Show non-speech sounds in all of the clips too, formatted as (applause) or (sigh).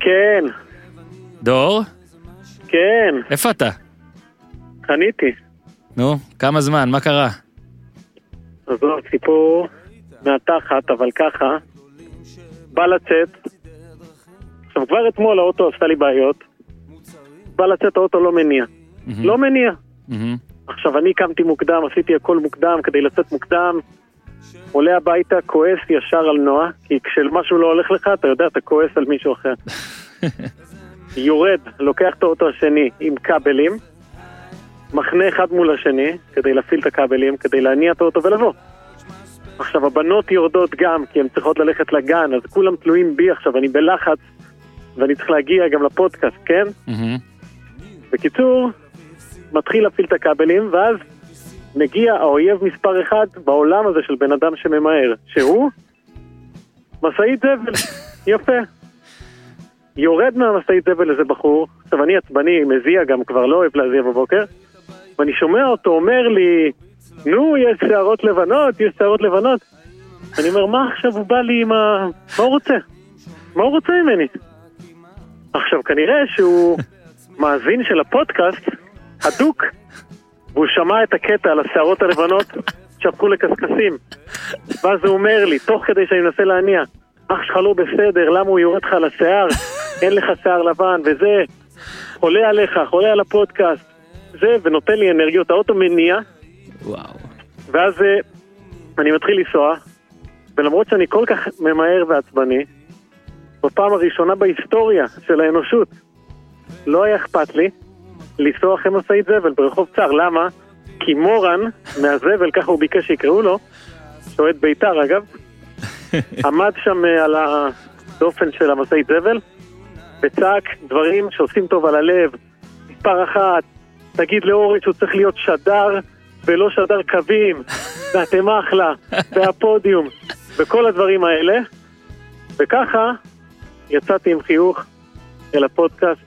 כן, דור, כן, איפה אתה? חניתי. נו, כמה זמן, מה קרה? עזוב, סיפור מהתחת, אבל ככה, בא לצאת. עכשיו, כבר אתמול האוטו עשתה לי בעיות. בא לצאת, האוטו לא מניע. מהמם, לא מניע. מהמם. עכשיו, אני קמתי מוקדם, עשיתי הכל מוקדם כדי לצאת מוקדם. עולה הביתה, כועס ישר על נועה, כי כשמשהו לא הולך לך, אתה יודע, אתה כועס על מישהו אחר. (laughs) יורד, לוקח את האוטו השני עם כבלים, מחנה אחד מול השני, כדי להפעיל את הכבלים, כדי להניע את האוטו ולבוא. עכשיו, הבנות יורדות גם, כי הן צריכות ללכת לגן, אז כולם תלויים בי עכשיו, אני בלחץ, ואני צריך להגיע גם לפודקאסט, כן? מהמם. בקיצור, מתחיל להפעיל את הכבלים, ואז מגיע האויב מספר אחד בעולם הזה של בן אדם שממהר, שהוא משאית זבל, (laughs) יפה. יורד מהמשאית זבל איזה בחור, עכשיו אני עצבני, מזיע גם, כבר לא אוהב להזיע בבוקר, ואני שומע אותו אומר לי, נו, יש שערות לבנות, יש שערות לבנות. אני אומר, מה עכשיו הוא בא לי עם ה... מה הוא רוצה? מה הוא רוצה ממני? עכשיו, כנראה שהוא (laughs) מאזין של הפודקאסט, הדוק, והוא שמע את הקטע על השערות הלבנות שהפכו לקשקשים. ואז הוא אומר לי, תוך כדי שאני מנסה להניע, אח שלך לא בסדר, למה הוא יורד לך על השיער? אין לך שיער לבן, וזה, חולה עליך, חולה על הפודקאסט. זה, ונותן לי אנרגיות, האוטו מניע, וואו. ואז אה, אני מתחיל לנסוע, ולמרות שאני כל כך ממהר ועצבני, בפעם הראשונה בהיסטוריה של האנושות, לא היה אכפת לי לנסוע אחרי משאית זבל ברחוב צר. למה? כי מורן מהזבל, ככה הוא ביקש שיקראו לו, שועד בית"ר אגב, (laughs) עמד שם אה, על הדופן של המשאית זבל, וצעק דברים שעושים טוב על הלב. מספר אחת, תגיד לאורי שהוא צריך להיות שדר ולא שדר קווים, (laughs) ואתם אחלה, והפודיום, וכל הדברים האלה. וככה יצאתי עם חיוך אל הפודקאסט,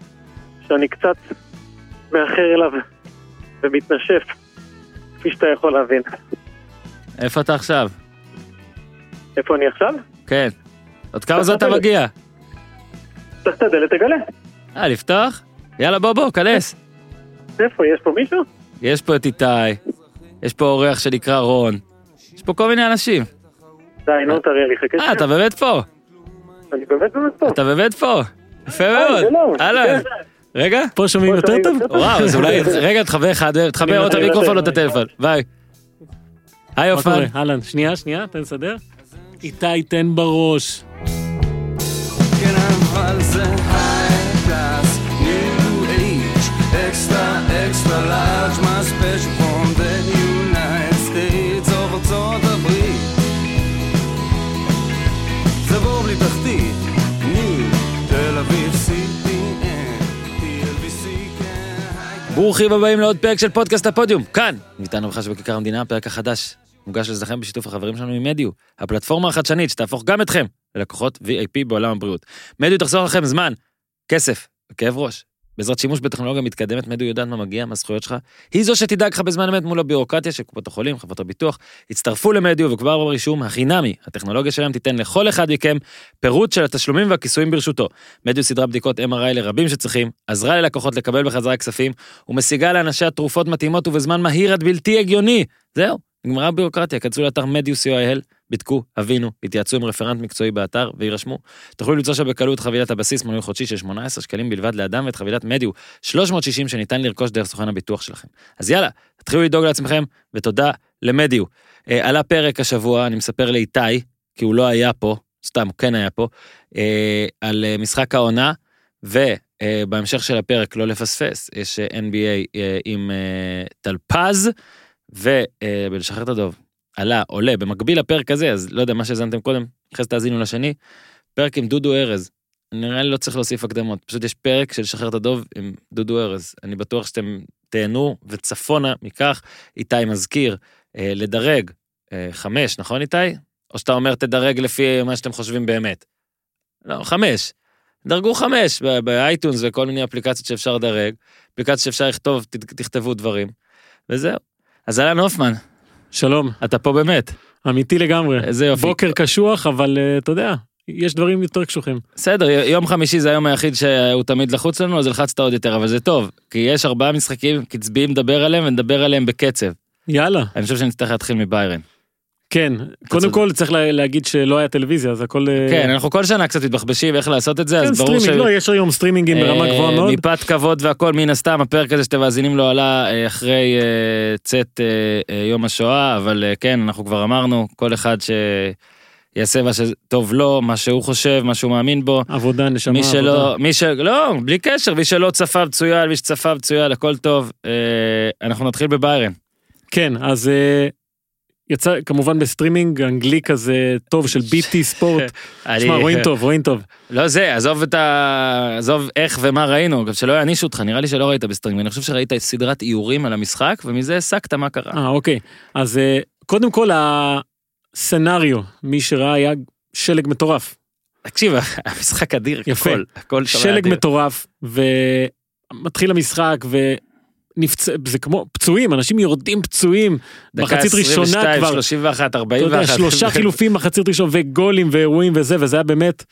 שאני קצת מאחר אליו ומתנשף, כפי שאתה יכול להבין. איפה אתה עכשיו? איפה אני עכשיו? כן. עוד כמה זמן אתה מגיע? צריך את הדלת תגלה. אה, לפתוח? יאללה, בוא, בוא, כנס. איפה, יש פה מישהו? יש פה את איתי, יש פה אורח שנקרא רון, יש פה כל מיני אנשים. די, נו, תראה לי, חכה אה, אתה באמת פה? אני באמת באמת פה. אתה באמת פה? יפה היי, מאוד. שלום. אהלן. רגע. פה שומעים יותר טוב? וואו, אז אולי, (laughs) רגע, תחבר אחד, תחבר או את המיקרופון או את. הטלפון. ביי. היי? אופן. אהלן, שנייה, שנייה, תן לסדר. איתי, תן בראש. extra extra large, ברוכים הבאים לעוד פרק של פודקאסט הפודיום, כאן, ניתן וחש בכיכר המדינה, הפרק החדש, מוגש לזכם בשיתוף החברים שלנו ממדיו, הפלטפורמה החדשנית שתהפוך גם אתכם ללקוחות VIP בעולם הבריאות. מדיו תחסוך לכם זמן, כסף וכאב ראש. בעזרת שימוש בטכנולוגיה מתקדמת, מדיו יודעת מה מגיע, מה הזכויות שלך. היא זו שתדאג לך בזמן אמת מול הביורוקרטיה של קופות החולים, חברות הביטוח. הצטרפו למדיו וכבר ברישום החינמי, הטכנולוגיה שלהם תיתן לכל אחד מכם פירוט של התשלומים והכיסויים ברשותו. מדיו סדרה בדיקות MRI לרבים שצריכים, עזרה ללקוחות לקבל בחזרה כספים, ומשיגה לאנשיה תרופות מתאימות ובזמן מהיר עד בלתי הגיוני. זהו, נגמרה הביורוקרטיה, כנסו לאתר מדיו co.il, בדקו, הבינו, התייעצו עם רפרנט מקצועי באתר ויירשמו. תוכלו למצוא שם בקלות חבילת הבסיס מנוי חודשי של 18 שקלים בלבד לאדם ואת חבילת מדיו 360 שניתן לרכוש דרך סוכן הביטוח שלכם. אז יאללה, תתחילו לדאוג לעצמכם, ותודה למדיו. אה, עלה פרק השבוע, אני מספר לאיתי, כי הוא לא היה פה, סתם, הוא כן היה פה, אה, על אה, משחק העונה, ובהמשך של הפרק, לא לפספס, יש אה, NBA אה, עם אה, טלפז, ובלשחרר את הדוב. עלה, עולה, במקביל לפרק הזה, אז לא יודע מה שהאזנתם קודם, אחרי זה תאזינו לשני, פרק עם דודו ארז. נראה לי לא צריך להוסיף הקדמות, פשוט יש פרק של שחרר את הדוב עם דודו ארז. אני בטוח שאתם תהנו, וצפונה מכך, איתי מזכיר, אה, לדרג אה, חמש, נכון איתי? או שאתה אומר תדרג לפי מה שאתם חושבים באמת? לא, חמש. דרגו חמש באייטונס וכל מיני אפליקציות שאפשר לדרג, אפליקציות שאפשר לכתוב, תכתבו דברים, וזהו. אז אהלן הופמן, שלום, אתה פה באמת, אמיתי לגמרי. איזה יופי. בוקר קשוח, אבל אה, אתה יודע, יש דברים יותר קשוחים. בסדר, יום חמישי זה היום היחיד שהוא תמיד לחוץ לנו, אז הלחצת עוד יותר, אבל זה טוב, כי יש ארבעה משחקים קצביים לדבר עליהם, ונדבר עליהם בקצב. יאללה. אני חושב שנצטרך להתחיל מביירן. כן, קודם. כל צריך לה- להגיד שלא היה טלוויזיה, אז הכל... אה, כן, אנחנו כל שנה קצת מתבחבשים איך לעשות את זה, כן, אז ברור ש... לא, יש היום סטרימינגים ברמה אה, גבוהה מאוד. מפאת כבוד והכל, מן הסתם, הפרק הזה שאתם מאזינים לו עלה אה, אחרי צאת יום השואה, אבל כן, אנחנו כבר אמרנו, כל אחד שיעשה מה שטוב לו, מה שהוא חושב, מה שהוא מאמין בו. עבודה, נשמה, מי עבודה. שלא, מי ש... לא, בלי קשר, מי שלא צפה מצוין, מי שצפה מצוין, הכל טוב. אה, אנחנו נתחיל בביירן. כן, אז אה, יצא כמובן בסטרימינג אנגלי כזה טוב של BT (laughs) Sport. שמע, רואים טוב, רואים טוב. לא זה, עזוב את ה... עזוב איך ומה ראינו, גם שלא יענישו אותך, נראה לי שלא ראית בסטרימינג, אני חושב שראית סדרת איורים על המשחק, ומזה הסקת מה קרה. אה, אוקיי. אז אה, קודם כל ה scenario, מי שראה היה שלג מטורף. תקשיב, (laughs) המשחק אדיר, יפה. הכל, הכל שלג. מטורף, ומתחיל המשחק, ונפצע, זה כמו פצועים, אנשים יורדים פצועים, דקה מחצית ראשונה 22, כבר, 31, אתה 41. יודע, שלושה חילופים מחצית ראשון, וגולים ואירועים וזה, וזה היה באמת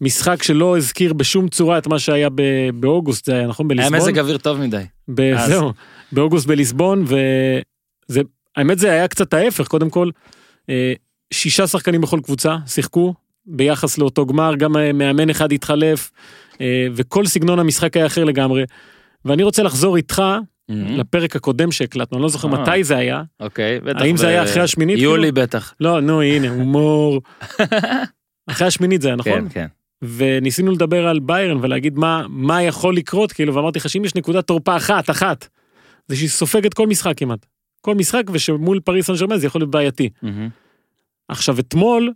משחק שלא הזכיר בשום צורה את מה שהיה ב- באוגוסט, זה היה נכון היה בליסבון? מזג אוויר טוב מדי. ב- אז. זהו, באוגוסט בליסבון, וזה, האמת זה היה קצת ההפך, קודם כל, אה, שישה שחקנים בכל קבוצה שיחקו ביחס לאותו גמר, גם מאמן אחד התחלף, אה, וכל סגנון המשחק היה אחר לגמרי. ואני רוצה לחזור איתך לפרק הקודם שהקלטנו, אני לא זוכר Mm-hmm. אה. מתי זה היה. אוקיי, בטח. האם זה היה אחרי השמינית, יולי כאילו? בטח. לא, נו, הנה, הומור. (laughs) אחרי השמינית זה היה, נכון? כן, כן. וניסינו לדבר על ביירן ולהגיד מה, מה יכול לקרות, כאילו, ואמרתי לך שאם יש נקודת תורפה אחת, אחת, זה שהיא סופגת כל משחק כמעט. כל משחק, ושמול פריס סן ג'רמן זה יכול להיות בעייתי. מהמם. עכשיו, אתמול,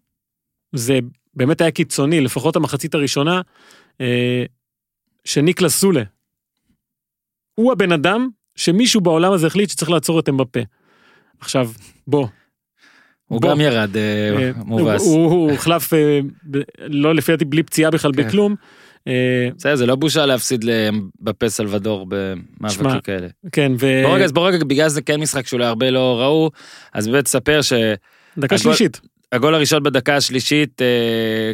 זה באמת היה קיצוני, לפחות המחצית הראשונה, אה, שניקלס סולה. הוא הבן אדם שמישהו בעולם הזה החליט שצריך לעצור את אמבפה. עכשיו, בוא. הוא בוא. גם ירד אה, אה, מובס. הוא הוחלף, אה, לא לפי דעתי בלי פציעה בכלל כן. בכלום. אה, בסדר, זה לא בושה להפסיד בפה סלבדור במאבקים כאלה. כן, ו... בוא רגע, אז בוא רגע, בגלל זה כן משחק שאולי הרבה לא ראו, אז באמת תספר שהגול דקה הגול- שלישית. הראשון בדקה השלישית,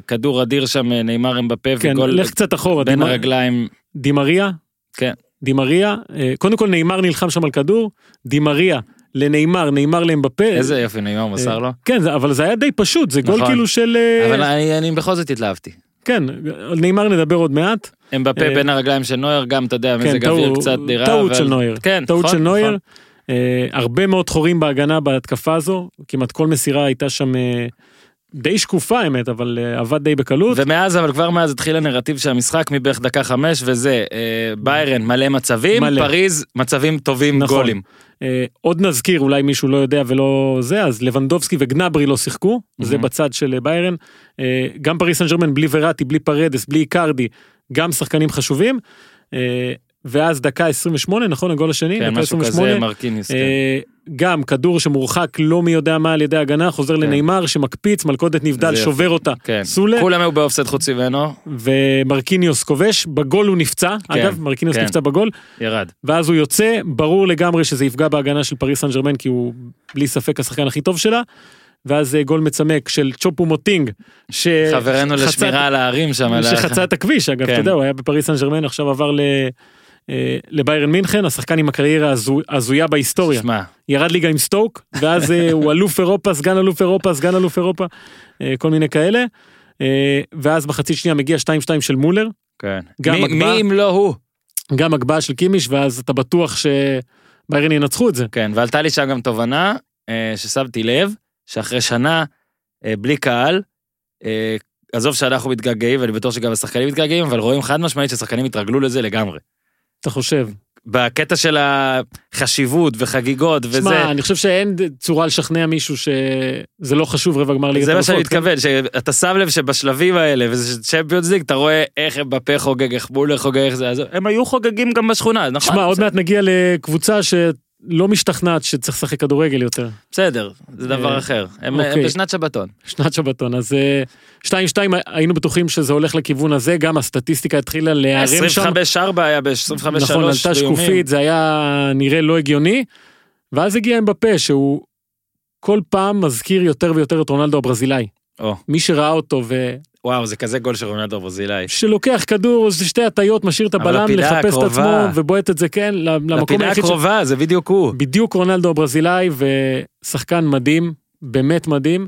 כדור אדיר שם, נאמר אמבפה, כן, וגול לך קצת אחורה. בין הרגליים. דימריה. כן. דימריה. אה, קודם כל נאמר נלחם שם על כדור. דימריה לנאמר, נאמר לאמבפה. איזה יופי, נאמר מסר לו. כן, אבל זה היה די פשוט, זה גול נכון. כאילו של... אה, אבל אני אני בכל זאת התלהבתי. כן, על נאמר נדבר עוד מעט. אמבפה אה, בין הרגליים של נויר, גם, אתה יודע, כן, מזג אוויר טעות- קצת דירה. טעות אבל- של נויר. כן, טעות נכון, של נויר. נכון. אה, הרבה מאוד חורים בהגנה בהתקפה הזו. כמעט כל מסירה הייתה שם אה, די שקופה האמת, אבל אה, עבד די בקלות. ומאז, אבל כבר מאז התחיל הנרטיב של המשחק מבערך דקה חמש, וזה אה, ביירן מלא מצבים, מלא. פריז מצבים טובים נכון. גולים. אה, עוד נזכיר, אולי מישהו לא יודע ולא זה, אז לבנדובסקי וגנברי לא שיחקו, זה מהמם. בצד של ביירן. אה, גם פריס סן ג'רמן בלי וראטי, בלי פרדס, בלי איקרדי, גם שחקנים חשובים. ואז דקה 28, נכון? הגול השני? כן, דקה משהו כזה, מרקיניוס. כן. אה, גם כדור שמורחק לא מי יודע מה על ידי הגנה, חוזר לניימאר שמקפיץ, מלכודת נבדל, שובר אותה. כן. סולה כולם היו באופסייד חוץ ממנו, ומרקיניוס כובש, בגול הוא נפצע, אגב, מרקיניוס כן. נפצע בגול, ירד. ואז הוא יוצא, ברור לגמרי שזה יפגע בהגנה של פריס סן ג'רמן, כי הוא בלי ספק השחקן הכי טוב שלה. ואז אה, גול מצמק של צ'ופו מוטינג, ש... חברנו לשמירה על הערים שם. שחצה את הכביש, אגב, כן. אתה יודע, הוא היה בפריס סן ג'רמן, עכשיו עבר ל... אה, לביירן מינכן, השחקן עם הקריירה הזו- הזויה בהיסטוריה. שמע, ירד ליגה עם סטוק, ואז אה, הוא אלוף אירופה, סגן אלוף אירופה, סגן אלוף אירופה, אה, כל מיני כאלה. ואז בחצי שנייה מגיע 2-2 של מולר, כן. מי- הגבהה. מי אם לא הוא? גם הגבהה של קימיש, ואז אתה בטוח שביירן ינצחו את זה. כן, ועלתה לי שם גם תובנה, ששמתי לב, שאחרי שנה, בלי קהל, עזוב שאנחנו מתגעגעים, ואני בטוח שגם השחקנים מתגעגעים, אבל רואים חד משמעית ששחקנים התרגלו לזה לגמרי. אתה חושב. בקטע של החשיבות וחגיגות וזה, שמע, אני חושב שאין צורה לשכנע מישהו שזה לא חשוב רבע גמר ליגת זה מה שאני כן? מתכוון, שאתה שם לב שבשלבים האלה, וזה צ'מפיונס ליג, אתה רואה איך בפה חוגג, איך מולר חוגג, איך זה, אז הם היו חוגגים גם בשכונה, נכון? שמע, עוד מעט נגיע לקבוצה שלא משתכנעת שצריך לשחק כדורגל יותר. בסדר, זה דבר אה, אחר. הם אוקיי. בשנת שבתון. שנת שבתון, אז אה, 2-2 היינו בטוחים שזה הולך לכיוון הזה, גם הסטטיסטיקה התחילה להיערם שם. 25-4 היה ב-25-3 נכון, עלתה שקופית, זה היה נראה לא הגיוני, ואז הגיע אמבפה שהוא כל פעם מזכיר יותר ויותר את רונלדו הברזילאי. מי שראה אותו, וואו, זה כזה גול של רונלדו ברזילאי. שלוקח כדור, זה שתי הטיות, משאיר את הבלם, לפינה לחפש את הקרובה- עצמו, ובועט את זה, כן, למקום לפינה היחיד ש... הקרובה, זה בדיוק הוא. בדיוק רונלדו הברזילאי, ושחקן מדהים, באמת מדהים.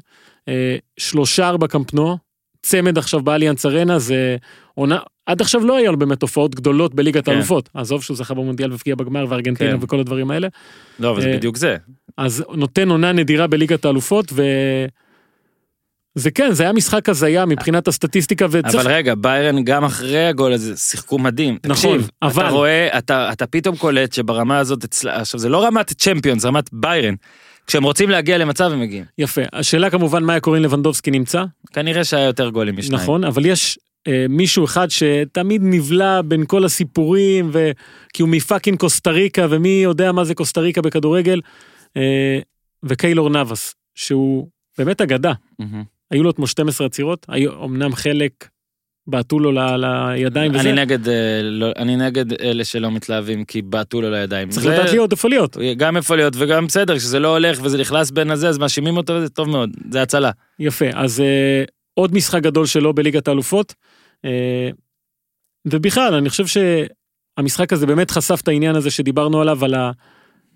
אה, שלושה ארבע קמפנו, צמד עכשיו באליאנס ארנה, זה עונה, עד עכשיו לא היה לו באמת הופעות גדולות בליגת כן. האלופות. עזוב שהוא זכה במונדיאל והפגיע בגמר וארגנטינה כן. וכל הדברים האלה. לא, אבל זה אה, בדיוק זה. אז נותן עונה נדירה בליגת האלופות, ו... זה כן, זה היה משחק הזיה מבחינת הסטטיסטיקה, וצריך... אבל רגע, ביירן גם אחרי הגול הזה שיחקו מדהים. נכון, תקשיב, אבל- אתה רואה, אתה, אתה פתאום קולט שברמה הזאת אצלה, עכשיו זה לא רמת צ'מפיון, זה רמת ביירן. כשהם רוצים להגיע למצב הם מגיעים. יפה. השאלה כמובן מה היה קורה אם לבנדובסקי נמצא, כנראה שהיה יותר גולים משניים. נכון, אבל יש אה, מישהו אחד שתמיד נבלע בין כל הסיפורים, ו... כי הוא מפאקינג קוסטה ריקה, ומי יודע מה זה קוסטה ריקה בכדורגל, אה, וקיילור נאבס, שהוא באמת אגדה. מהמם. היו לו כמו 12 עצירות, היו אמנם חלק בעטו לו ל... לידיים וזה, אני נגד, אה, לא, אני נגד אלה שלא מתלהבים כי בעטו לו לידיים. צריך לדעת להיות איפה להיות. גם איפה להיות וגם בסדר, כשזה לא הולך וזה נכנס בין הזה, אז מאשימים אותו וזה טוב מאוד, זה הצלה. יפה, אז אה, עוד משחק גדול שלו בליגת האלופות. אה, ובכלל, אני חושב שהמשחק הזה באמת חשף את העניין הזה שדיברנו עליו, על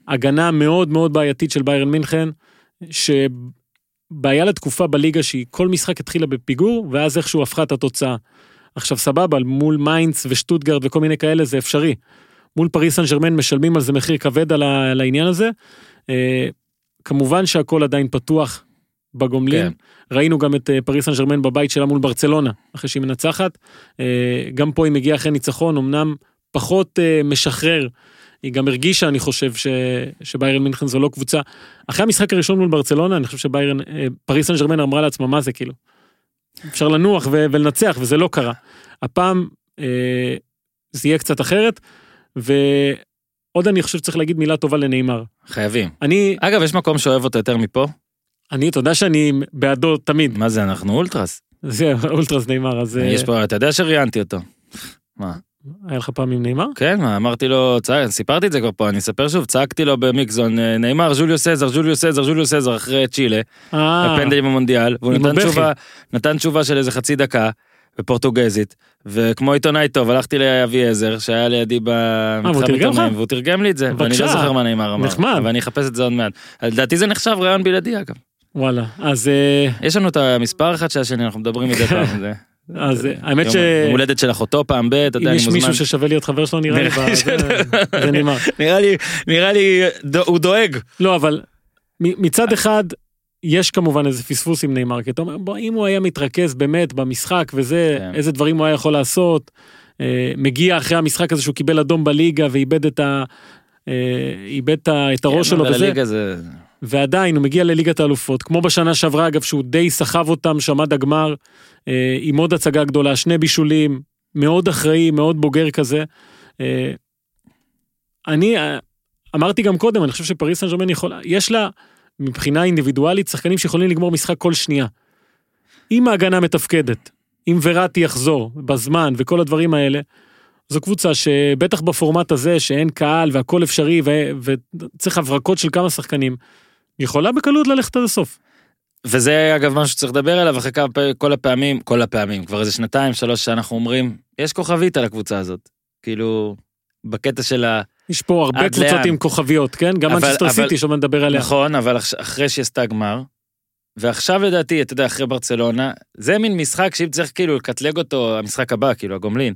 ההגנה המאוד מאוד בעייתית של ביירן מינכן, שבעיה לתקופה בליגה שהיא כל משחק התחילה בפיגור, ואז איכשהו הפכה את התוצאה. עכשיו סבבה, מול מיינץ ושטוטגרט וכל מיני כאלה זה אפשרי. מול פריס סן ג'רמן משלמים על זה מחיר כבד על, ה- על העניין הזה. אה, כמובן שהכל עדיין פתוח בגומלין. כן. ראינו גם את אה, פריס סן ג'רמן בבית שלה מול ברצלונה, אחרי שהיא מנצחת. אה, גם פה היא מגיעה אחרי ניצחון, אמנם פחות אה, משחרר. היא גם הרגישה, אני חושב, ש... שביירן מינכן זו לא קבוצה. אחרי המשחק הראשון מול ברצלונה, אני חושב שביירן, אה, פריס סן ג'רמן אמרה לעצמה, מה זה כאילו? אפשר לנוח ו... ולנצח, וזה לא קרה. הפעם אה, זה יהיה קצת אחרת, ועוד אני חושב שצריך להגיד מילה טובה לנאמר. חייבים. אני, אגב, יש מקום שאוהב אותו יותר מפה? אני, אתה יודע שאני בעדו תמיד. מה זה, אנחנו אולטרס. זה אולטרס נאמר, אז... אה, יש פה, אתה יודע שראיינתי אותו. מה? היה לך פעם עם נאמר? כן, מה, אמרתי לו, צע- סיפרתי את זה כבר פה, אני אספר שוב, צעקתי לו במיקזון, אה, נאמר, ז'וליו סזר, ז'וליו סזר, ז'וליו סזר, אחרי צ'ילה, אה, הפנדלים במונדיאל, והוא נתן. תשובה, נתן תשובה של איזה חצי דקה, בפורטוגזית, וכמו עיתונאי טוב, הלכתי לאביעזר, שהיה לידי במתחם לך? עיתונאים, והוא תרגם לי את זה, ואני. לא זוכר מה נאמר אמר, נחמד. ואני אחפש את זה עוד מעט. לדעתי זה נחשב רעיון בלעדי אגב. וואלה, אז, אה, יש לנו את המספר אחד של השני, אנחנו מדברים מדי (laughs) פעם. אז האמת ש... יום הולדת של אחותו פעם ב, אתה יודע, אם אני יש מוזמן. מישהו ששווה להיות חבר שלו נראה לי, זה נאמר. (laughs) נראה לי, נראה לי, הוא דואג. לא, אבל מצד אחד, יש כמובן איזה פספוס עם נאמר, כי אתה אומר, בוא, אם הוא היה מתרכז באמת במשחק וזה, כן. איזה דברים הוא היה יכול לעשות, אה, מגיע אחרי המשחק הזה שהוא קיבל אדום בליגה ואיבד את ה... אה, איבד את הראש כן, שלו וזה, זה... ועדיין הוא מגיע לליגת האלופות, כמו בשנה שעברה אגב, שהוא די סחב אותם שם עד הגמר, אה, עם עוד הצגה גדולה, שני בישולים, מאוד אחראי, מאוד בוגר כזה. אה, אני אה, אמרתי גם קודם, אני חושב שפריס סן ג'רמן יכולה, יש לה מבחינה אינדיבידואלית שחקנים שיכולים לגמור משחק כל שנייה. אם ההגנה מתפקדת, אם וראטי יחזור בזמן וכל הדברים האלה, זו קבוצה שבטח בפורמט הזה שאין קהל והכל אפשרי ו- וצריך הברקות של כמה שחקנים, יכולה בקלות ללכת עד הסוף. וזה אגב משהו שצריך לדבר עליו אחרי כל הפעמים, כל הפעמים, כבר איזה שנתיים, שלוש שאנחנו אומרים, יש כוכבית על הקבוצה הזאת. כאילו, בקטע של ה... יש פה הרבה קבוצות לאן? עם כוכביות, כן? גם מנצ'סטר אבל- סיטי שעוד נדבר עליה. נכון, אבל אח- אחרי שהיא עשתה גמר, ועכשיו לדעתי, אתה יודע, אחרי ברצלונה, זה מין משחק שאם צריך כאילו לקטלג אותו, המשחק הבא, כאילו, הגומלין.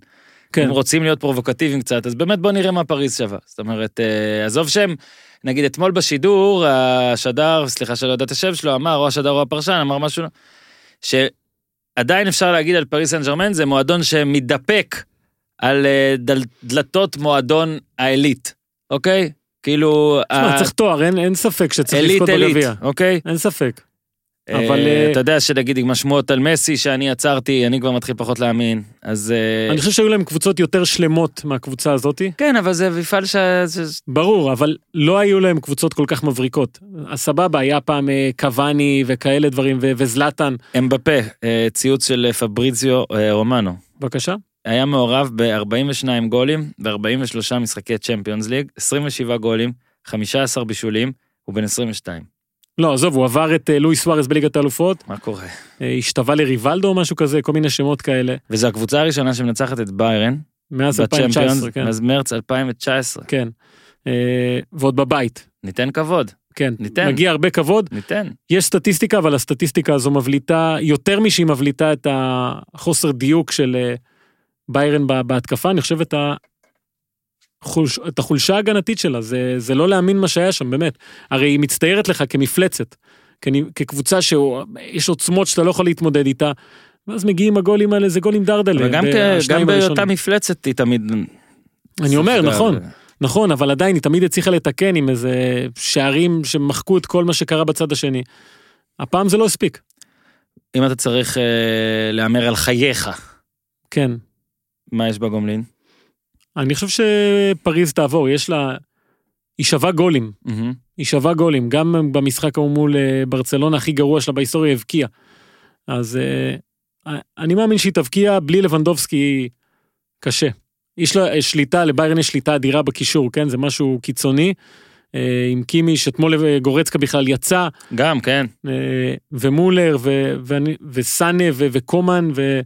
כן. אם רוצים להיות פרובוקטיביים קצת, אז באמת בוא נראה מה פריז שווה. זאת אומרת, אה, עזוב שהם, נגיד אתמול בשידור, השדר, סליחה שלא יודע את השם שלו, אמר, או השדר או הפרשן, אמר משהו, שעדיין אפשר להגיד על פריז סן ג'רמן, זה מועדון שמתדפק על אה, דל, דלתות מועדון העילית, אוקיי? כאילו, תשמע, צריך תואר, אין- אין ספק שצריך לזכות בגביע. אוקיי? אין ספק. אבל, אבל אה, אתה יודע שנגיד עם השמועות על מסי שאני עצרתי, אני כבר מתחיל פחות להאמין, אז... אה, אני חושב שהיו להם קבוצות יותר שלמות מהקבוצה הזאתי. כן, אבל זה מפעל ש... ברור, אבל לא היו להם קבוצות כל כך מבריקות. אז סבבה, היה פעם אה, קוואני וכאלה דברים, וזלאטן. אמבפה, אה, ציוץ של פבריציו אה, רומנו. בבקשה. היה מעורב ב-42 גולים ב-43 משחקי צ'מפיונס ליג, 27 גולים, 15 בישולים, הוא בן 22. לא, עזוב, הוא עבר את אה, לואיס סוארס בליגת האלופות, מה קורה? אה, השתווה לריבלדו או משהו כזה, כל מיני שמות כאלה. וזו הקבוצה הראשונה שמנצחת את ביירן. מאז בצ'מפיונס, 2019, כן. מאז מרץ 2019. כן. אה, ועוד בבית, ניתן כבוד, כן. ניתן. מגיע הרבה כבוד. ניתן. יש סטטיסטיקה, אבל הסטטיסטיקה הזו מבליטה, יותר משהיא מבליטה את החוסר דיוק של ביירן בהתקפה, אני חושב את, ה... חולש... את החולשה ההגנתית שלה, זה, זה לא להאמין מה שהיה שם, באמת. הרי היא מצטיירת לך כמפלצת, כני... כקבוצה שיש עוצמות שאתה לא יכול להתמודד איתה, ואז מגיעים הגולים האלה, זה גולים דרדלה. אבל גם, בהיותה. מפלצת היא תמיד... אני אומר, נכון, נכון, אבל עדיין היא תמיד הצליחה לתקן עם איזה שערים שמחקו את כל מה שקרה בצד השני. הפעם זה לא הספיק. אם אתה צריך אה, להמר על חייך, כן. מה יש בגומלין? אני חושב שפריז תעבור, יש לה... היא שווה גולים, מהמם. היא שווה גולים, גם במשחק ההוא מול אה, ברצלונה הכי גרוע שלה בהיסטוריה הבקיעה. אז אה, אני מאמין שהיא תבקיע בלי לבנדובסקי קשה. יש לה שליטה, לביירן יש שליטה אדירה בקישור, כן? זה משהו קיצוני. אה, עם קימי, שאתמול אה, גורצקה בכלל יצא, גם, כן. אה, ומולר, ו- ואני- וסאנה, ו- וקומן, ו...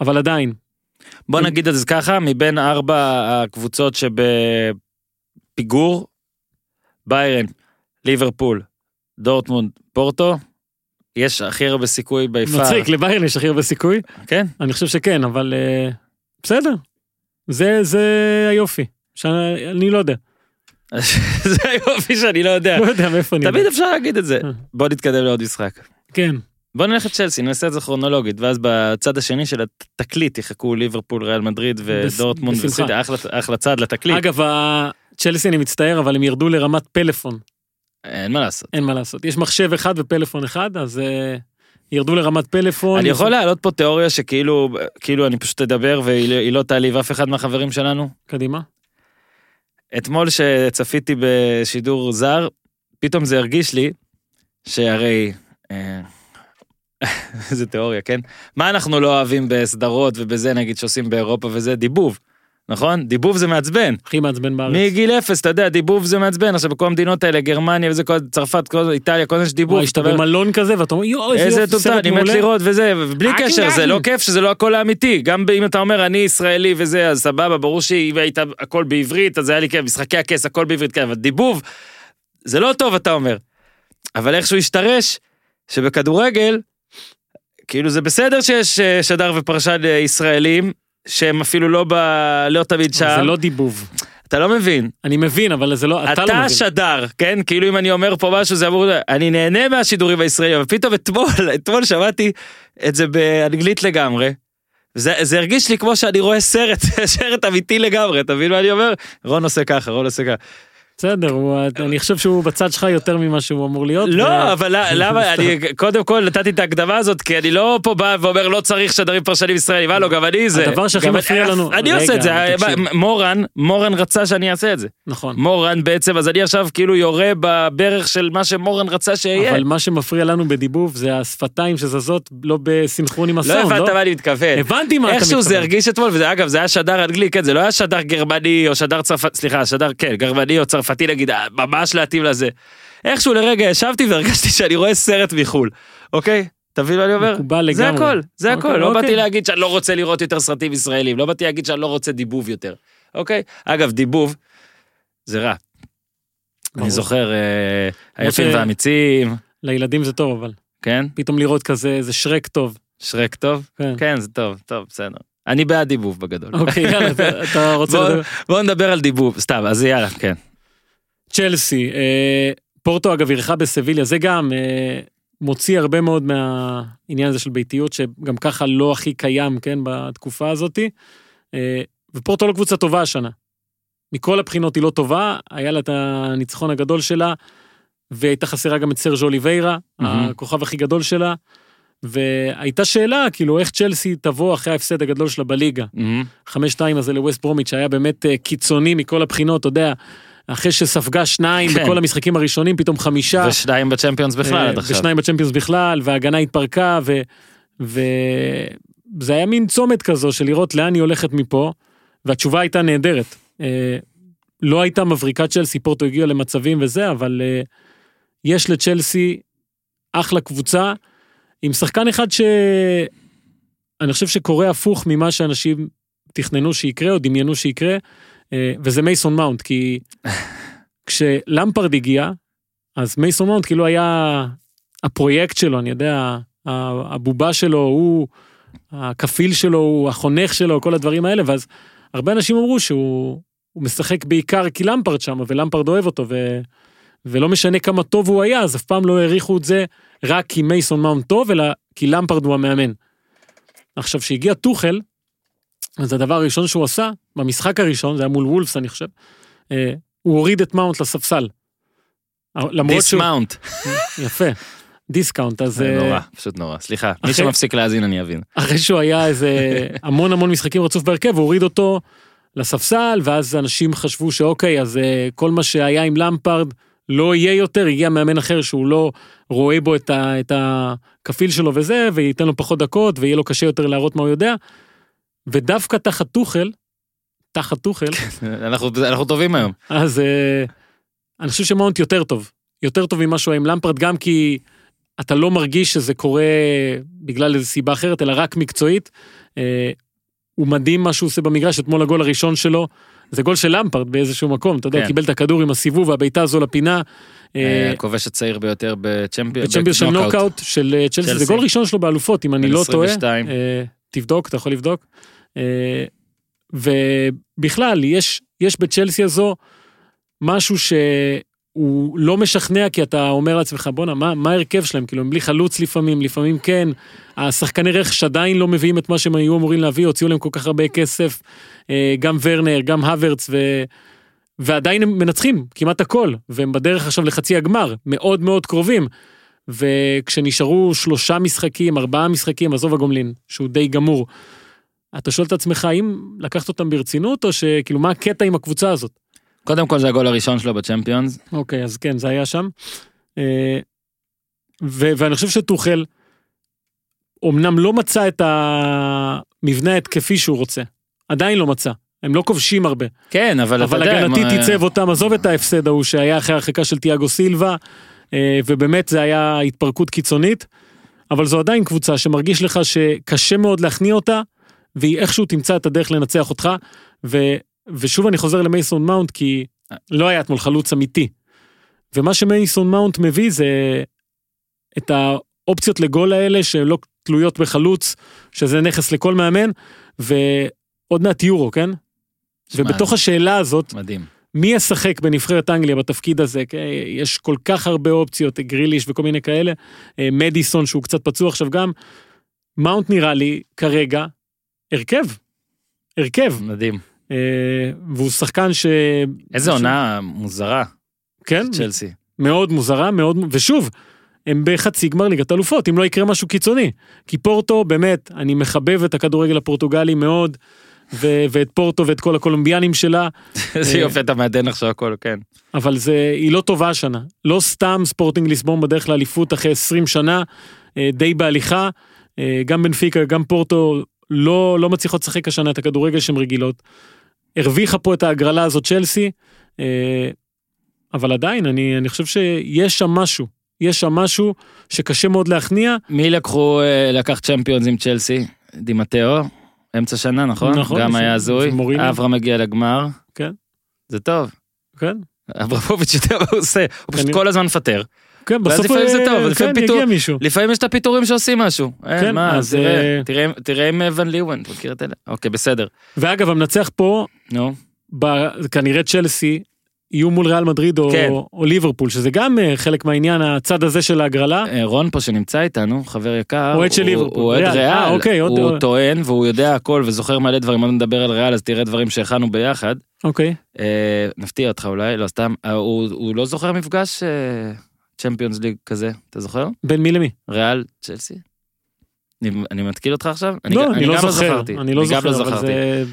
אבל עדיין, בוא נגיד את זה ככה, מבין ארבע הקבוצות שבפיגור, ביירן, ליברפול, דורטמונד, פורטו, יש הכי הרבה סיכוי ביפר. מצחיק, לביירן יש הכי הרבה סיכוי. כן? אני חושב שכן, אבל אה, בסדר. זה, זה היופי. שאני לא יודע. (laughs) זה היופי שאני לא יודע. לא יודע מאיפה אני יודע. תמיד אפשר להגיד את זה. אה. בוא נתקדם לעוד משחק. כן. בוא נלך לצ'לסי, נעשה את זה כרונולוגית, ואז בצד השני של התקליט יחכו ליברפול, ריאל מדריד ודורטמונד. וסיטי, אחלה- אחלה צד לתקליט. אגב, הצ'לסי אני מצטער, אבל הם ירדו לרמת פלאפון. אין מה לעשות. אין מה לעשות. יש מחשב אחד ופלאפון אחד, אז אה, ירדו לרמת פלאפון. אני יכול להעלות פה תיאוריה שכאילו, כאילו אני פשוט אדבר והיא היא לא תעליב אף אחד מהחברים שלנו. קדימה. אתמול שצפיתי בשידור זר, פתאום זה הרגיש לי שהרי... (laughs) איזה תיאוריה, כן? מה אנחנו לא אוהבים בסדרות ובזה נגיד שעושים באירופה וזה? דיבוב, נכון? דיבוב זה מעצבן. הכי מעצבן בארץ. מגיל אפס, אתה יודע, דיבוב זה מעצבן. עכשיו בכל המדינות האלה, גרמניה וזה, כל, צרפת, כל, איטליה, כל זה יש דיבוב. וואי, שאתה במלון כזה, ואתה אומר, יואו, איזה איזה יופי, סרט אני מת מעולה. לראות וזה, ובלי קשר, זה. לא כיף שזה לא הכל האמיתי. גם אם אתה אומר אני ישראלי וזה, אז סבבה, ברור שאם היית הכל בעברית, אז היה לי כיף, משחקי הכס, הכל בעברית, כן, אבל דיבוב, זה לא טוב, אתה אומר. אבל איכשהו השתרש, שבכדורגל, כאילו זה בסדר שיש אה, שדר ופרשן אה, ישראלים, שהם אפילו לא ב... לא תמיד שם. זה לא דיבוב. אתה לא מבין. אני מבין, אבל זה לא, אתה לא אתה מבין. השדר, כן? כאילו אם אני אומר פה משהו זה אמור... אני נהנה מהשידורים הישראלים, אבל פתאום אתמול, (laughs) אתמול שמעתי את זה באנגלית לגמרי. זה, זה הרגיש לי כמו שאני רואה סרט, (laughs) סרט אמיתי לגמרי, אתה מבין מה אני אומר? רון עושה ככה, רון עושה ככה. בסדר, אני חושב שהוא בצד שלך יותר ממה שהוא אמור להיות. לא, אבל (laughs) למה, אני קודם כל נתתי את ההקדמה הזאת, כי אני לא פה בא ואומר לא צריך שדרים פרשנים ישראלים, הלו, גם אני זה. הדבר שהכי מפריע לנו- אני עושה את זה. מורן, מורן רצה שאני אעשה את זה. נכון. מורן בעצם, אז אני עכשיו כאילו יורה בברך של מה שמורן רצה שיהיה. אבל מה שמפריע לנו בדיבוב זה השפתיים שזזות לא בסינכרון עם לא הסאונד, הבנת לא? מה אני מתכוון. הבנתי מה אתה איכשהו זה מתכוון. הרגיש אתמול, וזה אגב, זה היה שדר אנגלי, כן, זה לא היה שדר גרמני או שדר צרפתי, סליחה, שדר, כן, גרמני או צרפתי נגיד, אה, ממש להתאים לזה. איכשהו לרגע ישבתי והרגשתי שאני רואה סרט מחו"ל, אוקיי? אתה מבין מה אני אומר? מקובל זה לגמרי. הכל, זה הכל, אוקיי, לא אוקיי. באתי להגיד שאני לא רוצה לראות יותר סרטים ישראלים, לא באתי להגיד שאני לא רוצה דיבוב יותר, אוקיי? אגב, דיבוב, זה רע. אני. זוכר, אה, היפים והאמיצים, לילדים זה טוב, אבל כן? פתאום לראות כזה, זה שרק טוב. שרק טוב? כן. כן, זה טוב, טוב, בסדר. אני בעד דיבוב בגדול. אוקיי, יאללה, אתה- רוצה? בואו נדבר על דיבוב, סתם, אז יאללה, כן. צ'לסי, אה, פורטו אגב אירחה בסביליה, זה גם אה, מוציא הרבה מאוד מהעניין הזה של ביתיות, שגם ככה לא הכי קיים, כן, בתקופה הזאתי. אה, ופורטו לא קבוצה טובה השנה. מכל הבחינות היא לא טובה, היה לה את הניצחון הגדול שלה, והייתה חסרה גם את סרג' אוליביירה, מהמם. הכוכב הכי גדול שלה. והייתה שאלה, כאילו, איך צ'לסי תבוא אחרי ההפסד הגדול שלה בליגה. מהמם. 5-2 הזה לווסט ברומיץ' שהיה באמת אה, קיצוני מכל הבחינות, אתה יודע, אחרי שספגה שניים כן. בכל המשחקים הראשונים, פתאום חמישה. ושניים בצ'מפיונס בכלל אה, עד עכשיו. ושניים בצ'מפיונס בכלל, וההגנה התפרקה, ו... וזה היה מין צומת כזו של לראות לאן היא הולכת מפה, והתשובה הייתה נהדרת. אה, לא הייתה מבריקת צ'לסי, פורטו הגיע למצבים וזה, אבל אה, יש לצ'לסי אחלה קבוצה, עם שחקן אחד ש... אני חושב שקורה הפוך ממה שאנשים תכננו שיקרה או דמיינו שיקרה, וזה מייסון מאונט, כי כשלמפרד הגיע, אז מייסון מאונט כאילו היה הפרויקט שלו, אני יודע, הבובה שלו, הוא, הכפיל שלו, הוא החונך שלו, כל הדברים האלה, ואז הרבה אנשים אמרו שהוא הוא משחק בעיקר כי למפרד שם, ולמפרד אוהב אותו, ו, ולא משנה כמה טוב הוא היה, אז אף פעם לא העריכו את זה רק כי מייסון מאונט טוב, אלא כי למפרד הוא המאמן. עכשיו, כשהגיע טוחל, אז הדבר הראשון שהוא עשה, במשחק הראשון, זה היה מול וולפס אני חושב, אה, הוא הוריד את מאונט לספסל. dismount. (laughs) יפה. דיסקאונט, אז... אה, נורא, פשוט נורא. סליחה, מי אחרי- שמפסיק להאזין אני אבין. אחרי שהוא היה איזה המון המון משחקים רצוף בהרכב, הוא הוריד אותו לספסל, ואז אנשים חשבו שאוקיי, אז אה, כל מה שהיה עם למפרד לא יהיה יותר, הגיע מאמן אחר שהוא לא רואה בו את, ה, את הכפיל שלו וזה, וייתן לו פחות דקות, ויהיה לו קשה יותר להראות מה הוא יודע. ודווקא תחת טוחל, תחת טוחל, אנחנו אנחנו טובים היום. אז אה, אני חושב שמאונט יותר טוב. יותר טוב ממה שהוא היה עם למפרד, גם כי אתה לא מרגיש שזה קורה בגלל איזו סיבה אחרת, אלא רק מקצועית. אה, הוא מדהים מה שהוא עושה במגרש, אתמול הגול הראשון שלו, זה גול של למפרד באיזשהו מקום, אתה יודע, כן. קיבל את הכדור עם הסיבוב והבעיטה הזו לפינה. אה, הכובש הצעיר ביותר. בצ'מפיונס של נוקאוט של צ'לסי, זה. גול ראשון שלו באלופות, אם אני לא טועה. 22. תבדוק, אתה יכול לבדוק. אה, ובכלל, יש, יש בצ'לסי הזו משהו שהוא לא משכנע, כי אתה אומר לעצמך, בואנה, מה, מה ההרכב שלהם? כאילו, הם בלי חלוץ לפעמים, לפעמים כן. השחקני רכש עדיין לא מביאים את מה שהם היו אמורים להביא, הוציאו להם כל כך הרבה כסף, אה, גם ורנר, גם הוורץ, ו... ועדיין הם מנצחים כמעט הכל, והם בדרך עכשיו לחצי הגמר, מאוד מאוד קרובים. וכשנשארו שלושה משחקים, ארבעה משחקים, עזוב הגומלין, שהוא די גמור, אתה שואל את עצמך, האם לקחת אותם ברצינות, או שכאילו, מה הקטע עם הקבוצה הזאת? קודם כל זה הגול הראשון שלו בצ'מפיונס. אוקיי, אז כן, זה היה שם. אה, ו- ואני חושב שטוחל, אמנם לא מצא את המבנה ההתקפי שהוא רוצה, עדיין לא מצא. הם לא כובשים הרבה, כן, אבל אתה אבל יודע... הגנתית מה- עיצב אותם, עזוב את ההפסד ההוא שהיה אחרי הרחקה של תיאגו סילבה, אה, ובאמת זה היה התפרקות קיצונית, אבל זו עדיין קבוצה שמרגיש לך שקשה מאוד להכניע אותה, והיא איכשהו תמצא את הדרך לנצח אותך, ו, ושוב אני חוזר למייסון מאונט, כי לא היה אתמול חלוץ אמיתי. ומה שמייסון מאונט מביא זה את האופציות לגול האלה שהן לא תלויות בחלוץ, שזה נכס לכל מאמן, ועוד מעט יורו, כן? שמע, ובתוך השאלה הזאת, מדהים. מי ישחק בנבחרת אנגליה בתפקיד הזה? יש כל כך הרבה אופציות, גריליש וכל מיני כאלה. אה, מדיסון שהוא קצת פצוע עכשיו גם. מאונט נראה לי כרגע הרכב. הרכב. מדהים. אה, והוא שחקן ש... איזה ש- עונה מוזרה, כן, צ'לסי. מאוד מוזרה, מאוד... ושוב, הם בחצי גמר ליגת אלופות, אם לא יקרה משהו קיצוני. כי פורטו, באמת, אני מחבב את הכדורגל הפורטוגלי מאוד, ו- ואת פורטו ואת כל הקולומביאנים שלה. (laughs) איזה אה, יופי אתה מעדן עכשיו הכל, כן. אבל זה, היא לא טובה השנה. לא סתם ספורטינג ליסבון בדרך לאליפות אחרי 20 שנה, אה, די בהליכה. אה, גם בנפיקה, גם פורטו לא, לא מצליחות לשחק השנה את הכדורגל שהן רגילות. הרוויחה פה את ההגרלה הזאת צ'לסי, אה, אבל עדיין, אני, אני חושב שיש שם משהו. יש שם משהו שקשה מאוד להכניע. מי לקחו, אה, לקח צ'מפיונס עם צ'לסי? דימטאו, אמצע שנה, נכון? נכון, גם היה הזוי. אברהם מגיע לגמר. כן. זה טוב. כן, אברמוביץ' יודע מה הוא עושה, הוא פשוט. כל הזמן מפטר. כן, בסוף לפעמים זה טוב, אה, לפעמים כן, מישהו. לפעמים יש את הפיטורים שעושים משהו. אין, כן, מה, אז, תראה, אה, עם ון ליוון, אתה מכיר את אלה? אוקיי, בסדר. ואגב, המנצח פה, נו. כנראה צ'לסי יהיו מול ריאל מדריד או, כן. או ליברפול, שזה גם אה, חלק מהעניין, הצד הזה של ההגרלה. אה, רון פה שנמצא איתנו, חבר יקר, אוהד של ליברפול. הוא אוהד ריאל. ריאל, אה, אוקיי, הוא עוד- טוען והוא יודע הכל וזוכר מלא דברים, עוד נדבר על ריאל אז תראה דברים שהכנו ביחד. אוקיי. אה, נפתיע אותך אולי, לא סתם, אה, הוא הוא לא זוכר מפגש צ'מפיונס ליג כזה, אתה זוכר? בין מי למי? ריאל, צ'לסי? אני, אני מתקיל אותך עכשיו? לא, גם- אני לא גם זוכר. זכרתי. אני לא גם זוכר, אבל זכרתי. זה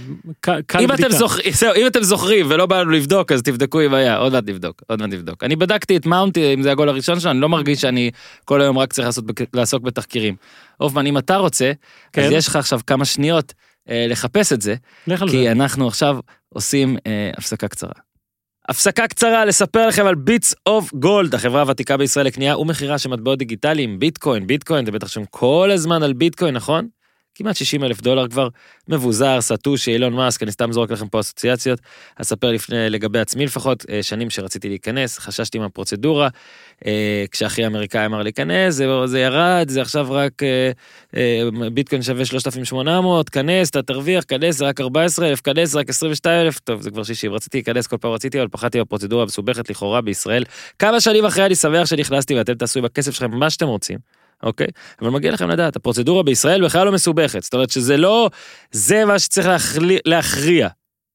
קל אם אתם, בדיקה. (laughs) זהו, אם אתם זוכרים ולא בא לנו לבדוק אז תבדקו אם היה עוד מעט נבדוק עוד מעט נבדוק אני בדקתי את מאונט אם זה הגול הראשון שלו אני לא מרגיש שאני כל היום רק צריך לעשות, לעסוק בתחקירים. הופמן אם אתה רוצה אז כן. יש לך עכשיו כמה שניות אה, לחפש את זה כי זה. אנחנו עכשיו עושים אה, הפסקה קצרה. הפסקה קצרה לספר לכם על ביטס אוף גולד, החברה הוותיקה בישראל לקנייה ומכירה של מטבעות דיגיטליים, ביטקוין, ביטקוין, אתם בטח שם כל הזמן על ביטקוין, נכון? כמעט 60 אלף דולר כבר, מבוזר, סאטושי, אילון מאסק, אני סתם זורק לכם פה אסוציאציות. אספר לפני, לגבי עצמי לפחות, אה, שנים שרציתי להיכנס, חששתי מהפרוצדורה, אה, כשאחי האמריקאי אמר להיכנס, זה, זה ירד, זה עכשיו רק אה, ביטקוין שווה 3,800, כנס, אתה תרוויח, כנס, זה רק 14 אלף, כנס, זה רק 22 אלף, טוב, זה כבר 60, רציתי להיכנס כל פעם רציתי, אבל פחדתי בפרוצדורה המסובכת לכאורה בישראל. כמה שנים אחרי אני שמח שנכנסתי ואתם תעשו עם הכסף שלכם מה שאתם רוצים. אוקיי? אבל מגיע לכם לדעת, הפרוצדורה בישראל בכלל לא מסובכת, זאת אומרת שזה לא, זה מה שצריך להכלי, להכריע,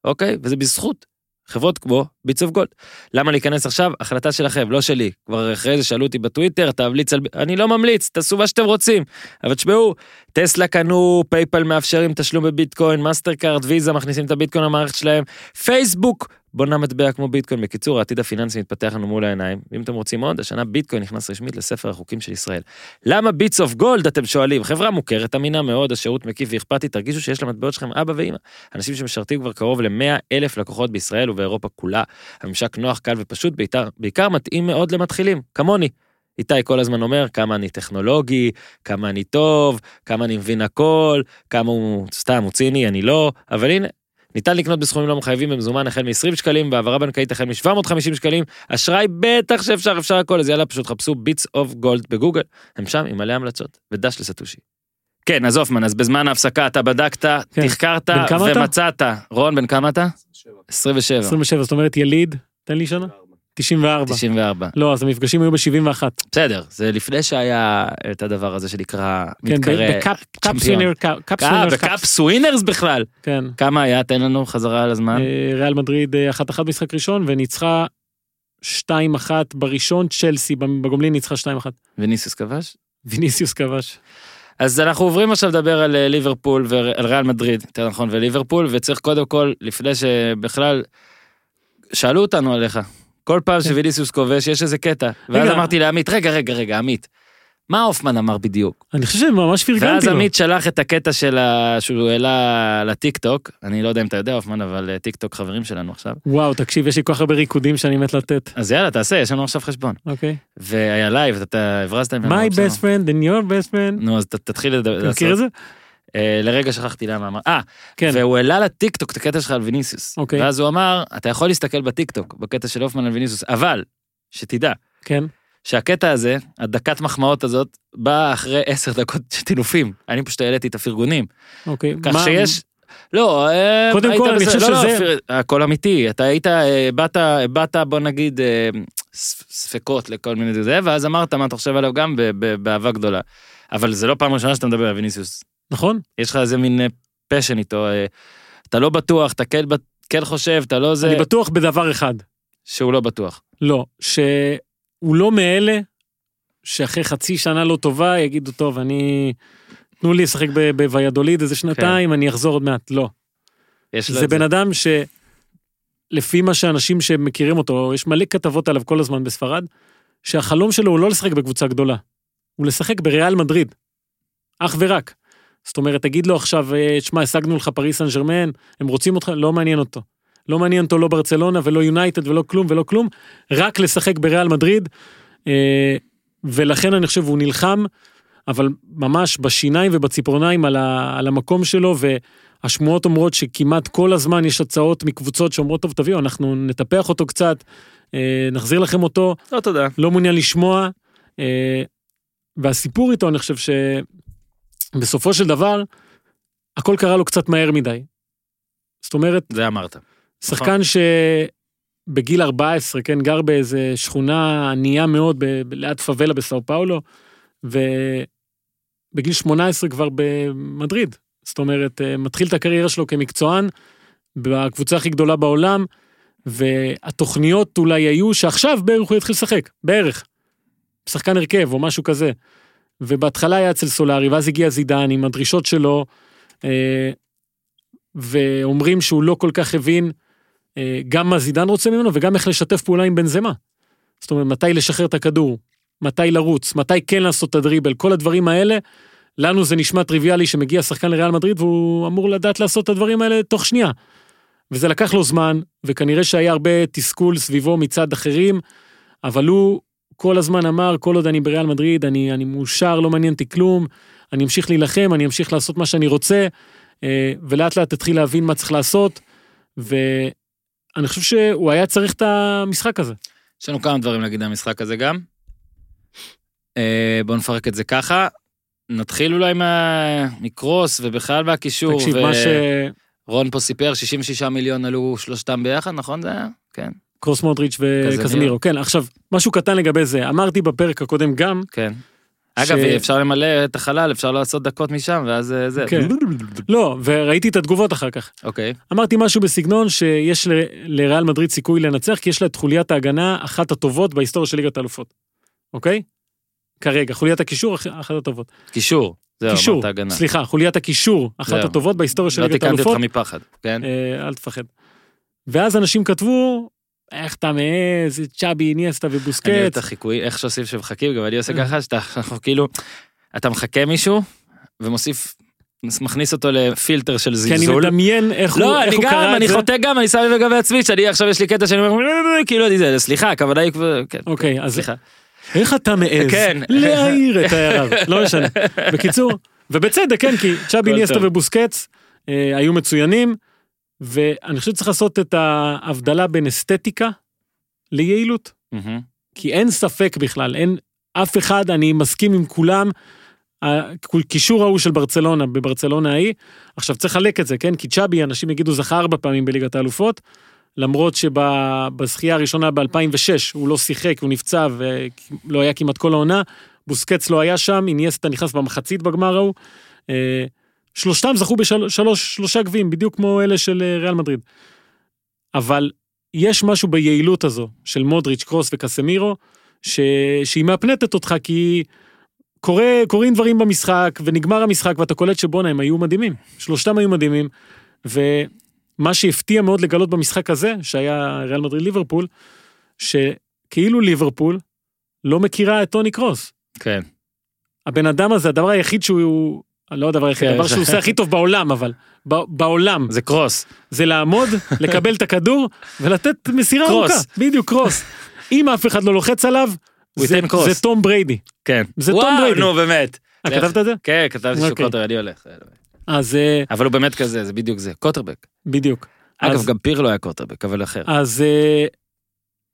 אוקיי? וזה בזכות חברות כמו ביטס אוף גולד. למה להיכנס עכשיו? החלטה שלכם, לא שלי. כבר אחרי זה שאלו אותי בטוויטר, תמליץ על... אני לא ממליץ, תעשו מה שאתם רוצים. אבל תשמעו, טסלה קנו, פייפל מאפשרים תשלום בביטקוין, מאסטר קארד, ויזה מכניסים את הביטקוין למערכת שלהם, פייסבוק בונה מטבע כמו ביטקוין. בקיצור, העתיד הפיננסי מתפתח לנו מול העיניים. ואם אתם רוצים עוד, השנה ביטקוין נכנס רשמית לספר החוקים של ישראל. למה ביטס אוף גולד אתם שואלים? חברה מוכרת, אמינה מאוד, השירות מקיף ואכפתי, תרגישו שיש למטבעות שלכם אבא ואמא. אנשים שמשרתים כבר קרוב ל-100 אלף לקוחות בישראל ובאירופה כולה. הממשק נוח, קל ופשוט, בעיקר, בעיקר מתאים מאוד למתחילים, כמוני. איתי כל הזמן אומר כמה אני טכנולוגי, כמה אני טוב, כמה אני מבין הכל, כמה הוא סתם, הוא ציני, אני לא, אבל הנה, ניתן לקנות בסכומים לא מחייבים במזומן החל מ-20 שקלים, בהעברה בנקאית החל מ-750 שקלים, אשראי בטח שאפשר, אפשר הכל, אז יאללה, פשוט חפשו ביטס אוף גולד בגוגל, הם שם עם מלא המלצות, ודש לסטושי. כן, אז הופמן, אז בזמן ההפסקה אתה בדקת, כן. תחקרת כמה אתה? ומצאת. רון, בן כמה אתה? 27. 27, זאת אומרת יליד, תן לי שנה. 94. 94. לא, אז המפגשים היו ב-71. בסדר, זה לפני שהיה את הדבר הזה שנקרא כן, מתקרא צ'מפיון. אה, סווינר, בקאפ סווינרס בכלל. כן. כמה היה? תן לנו חזרה על הזמן. אה, ריאל מדריד אה, אחת אחת משחק ראשון וניצחה 2-1 בראשון, צ'לסי בגומלין ניצחה 2-1. ויניסיוס כבש? ויניסיוס כבש. אז אנחנו עוברים עכשיו לדבר על אה, ליברפול ועל ריאל מדריד, יותר נכון, וליברפול, וצריך קודם כל, לפני שבכלל, שאלו אותנו עליך. כל פעם כן. שוויניסיוס כובש יש איזה קטע. ואז. אמרתי לעמית, רגע, רגע, רגע, עמית, מה הופמן אמר בדיוק? אני חושב שממש פרגנתי ואז לו. עמית שלח את הקטע של ה... שהוא העלה לטיק טוק, אני לא יודע אם אתה יודע הופמן, אבל אה, טיק טוק חברים שלנו עכשיו. וואו, תקשיב, יש לי כל כך הרבה ריקודים שאני מת לתת. אז יאללה, תעשה, יש לנו עכשיו חשבון. אוקיי. והיה לייב, אתה הברזת ממנו. My best friend and your best friend. נו, אז תתחיל לדבר. אתה מכיר את זה? אה, לרגע שכחתי למה אמר. אה, כן. והוא העלה לטיק טוק את הקטע שלך על ויניסיוס. אוקיי. ואז הוא אמר, אתה יכול להסתכל בטיק טוק, בקטע של הופמן על ויניסיוס, אבל, שתדע, כן. שהקטע הזה, הדקת מחמאות הזאת, באה אחרי עשר דקות טינופים. אני פשוט העליתי את הפרגונים. אוקיי. כך מה- שיש... לא, אה, קודם כל, אני. חושב לא, לא, שזה- הכל אמיתי, אתה היית, אה, באת, באת, בוא נגיד, ספקות לכל מיני זה, ואז אמרת מה אתה חושב עליו גם באהבה גדולה. אבל זה לא פעם ראשונה שאתה מדבר על ויניסיוס. נכון? יש לך איזה מין פשן איתו, אה, אתה לא בטוח, אתה כן, כן חושב, אתה לא זה, אני בטוח בדבר אחד. שהוא לא בטוח. לא, שהוא לא מאלה שאחרי חצי שנה לא טובה יגידו, טוב, אני... תנו לי לשחק בוויאדוליד איזה שנתיים, אני אחזור עוד מעט. לא. יש זה בן אדם שלפי מה שאנשים שמכירים אותו, יש מלא כתבות עליו כל הזמן בספרד, שהחלום שלו הוא לא לשחק בקבוצה גדולה, הוא לשחק בריאל מדריד. אך ורק. זאת אומרת, תגיד לו עכשיו, אה, שמע, השגנו לך פריס סן ג'רמן, הם רוצים אותך, לא מעניין אותו. לא מעניין אותו לא ברצלונה ולא יונייטד ולא כלום ולא כלום, רק לשחק בריאל מדריד. אה, ולכן אני חושב, הוא נלחם, אבל ממש בשיניים ובציפורניים על, ה, על המקום שלו, והשמועות אומרות שכמעט כל הזמן יש הצעות מקבוצות שאומרות, טוב, תביאו, אנחנו נטפח אותו קצת, אה, נחזיר לכם אותו, לא תודה. לא מעוניין לשמוע. אה, והסיפור איתו, אני חושב שבסופו של דבר, הכל קרה לו קצת מהר מדי. זאת אומרת, זה אמרת. שחקן שבגיל 14, כן, גר באיזה שכונה ענייה מאוד ב- ב- ליד פאבלה בסאו פאולו, ובגיל 18 כבר במדריד. זאת אומרת, אה, מתחיל את הקריירה שלו כמקצוען בקבוצה הכי גדולה בעולם, והתוכניות אולי היו שעכשיו בערך הוא יתחיל לשחק, בערך. שחקן הרכב או משהו כזה. ובהתחלה היה אצל סולארי, ואז הגיע זידן עם הדרישות שלו, אה, ואומרים שהוא לא כל כך הבין אה, גם מה זידן רוצה ממנו וגם איך לשתף פעולה עם בנזמה. זאת אומרת, מתי לשחרר את הכדור, מתי לרוץ, מתי כן לעשות את הדריבל, כל הדברים האלה, לנו זה נשמע טריוויאלי שמגיע שחקן לריאל מדריד והוא אמור לדעת לעשות את הדברים האלה תוך שנייה. וזה לקח לו זמן, וכנראה שהיה הרבה תסכול סביבו מצד אחרים, אבל הוא כל הזמן אמר, כל עוד אני בריאל מדריד, אני, אני מאושר, לא מעניין אותי כלום, אני אמשיך להילחם, אני אמשיך לעשות מה שאני רוצה, אה, ולאט לאט התחיל להבין מה צריך לעשות, ואני חושב שהוא היה צריך את המשחק הזה. יש לנו כמה דברים להגיד על המשחק הזה גם. אה, בואו נפרק את זה ככה. נתחיל אולי מה... מקרוס ובכלל מהקישור. תקשיב, ו- מה ש... רון פה סיפר 66 מיליון עלו שלושתם ביחד, נכון זה היה? כן, קרוס מודריץ' קזמירו. וקזמירו, כן, עכשיו, משהו קטן לגבי זה, אמרתי בפרק הקודם גם, כן. אגב, אפשר למלא את החלל, אפשר לעשות דקות משם, ואז אה, זה. כן. לא, וראיתי את התגובות אחר כך. אוקיי. אמרתי משהו בסגנון שיש ל- לריאל מדריד סיכוי לנצח, כי יש לה את חוליית ההגנה אחת הטובות בהיסטוריה של ליגת האלופות. אוקיי? כרגע, חוליית הקישור אח- אחת הטובות. קישור. זהו, קישור, אמרת. סליחה, חוליית הקישור אחת זהו. הטובות בהיסטוריה של לא ליגת תיקנתי האלופות. אותך מפחד, כן? אה, אל תפחד. ואז אנשים כתבו, איך אתה מעז, צ'אבי, איניאסטה אני אוהב את. החיקוי, איך שעושים שמחכים, גם אני עושה אה. ככה, שאתה כאילו, אתה מחכה מישהו, ומוסיף, מכניס אותו לפילטר של כי אני זלזול. מדמיין איך הוא לא, איך אני הוא גם, קרא את אני זה. חוטא גם, אני שם לב לגבי עצמי, שאני עכשיו יש לי קטע שאני אומר, כאילו, אני זה, סליחה, הכוונה היא כבר, כן, אוקיי, אז סליחה. איך אתה מעז כן. להעיר את ההערה, לא משנה. (laughs) בקיצור, ובצדק, כן, כי צ'אבי, טוב. ובוסקץ אה, היו מצוינים, ואני חושב שצריך לעשות את ההבדלה בין אסתטיקה ליעילות, מהמם. כי אין ספק בכלל, אין אף אחד, אני מסכים עם כולם, הקישור ההוא של ברצלונה, בברצלונה ההיא, עכשיו צריך לחלק את זה, כן? כי צ'אבי, אנשים יגידו, זכה ארבע פעמים בליגת האלופות, למרות שבזכייה הראשונה ב-2006 הוא לא שיחק, הוא נפצע ולא היה כמעט כל העונה, בוסקץ לא היה שם, איניאסטה נכנס במחצית בגמר ההוא. שלושתם זכו בשלושה גביעים, בדיוק כמו אלה של אה, ריאל מדריד. אבל יש משהו ביעילות הזו של מודריץ', קרוס וקסמירו, ש... שהיא מאפנטת אותך כי קורה, קורים דברים במשחק ונגמר המשחק ואתה קולט שבואנה הם היו מדהימים, שלושתם היו מדהימים. ומה שהפתיע מאוד לגלות במשחק הזה, שהיה ריאל מדריד ליברפול, שכאילו ליברפול לא מכירה את טוני קרוס. כן. הבן אדם הזה, הדבר היחיד שהוא, לא הדבר היחיד, כן, הדבר שהוא עושה הכי טוב בעולם, אבל, בעולם, זה קרוס. זה לעמוד, לקבל את הכדור ולתת מסירה. ארוכה. בדיוק, קרוס. אם אף אחד לא לוחץ עליו, זה. זה תום בריידי. כן. זה תום וואו, בריידי. נו, באמת. אה. כתבת את זה? כן, כתבתי שהוא אוקיי. quarter, אני הולך. אז אה, אבל הוא באמת כזה, זה בדיוק זה. קוטרבק. בדיוק. אגב, אז- גם פירלו היה קוטרבק, אבל אחר. אז אה,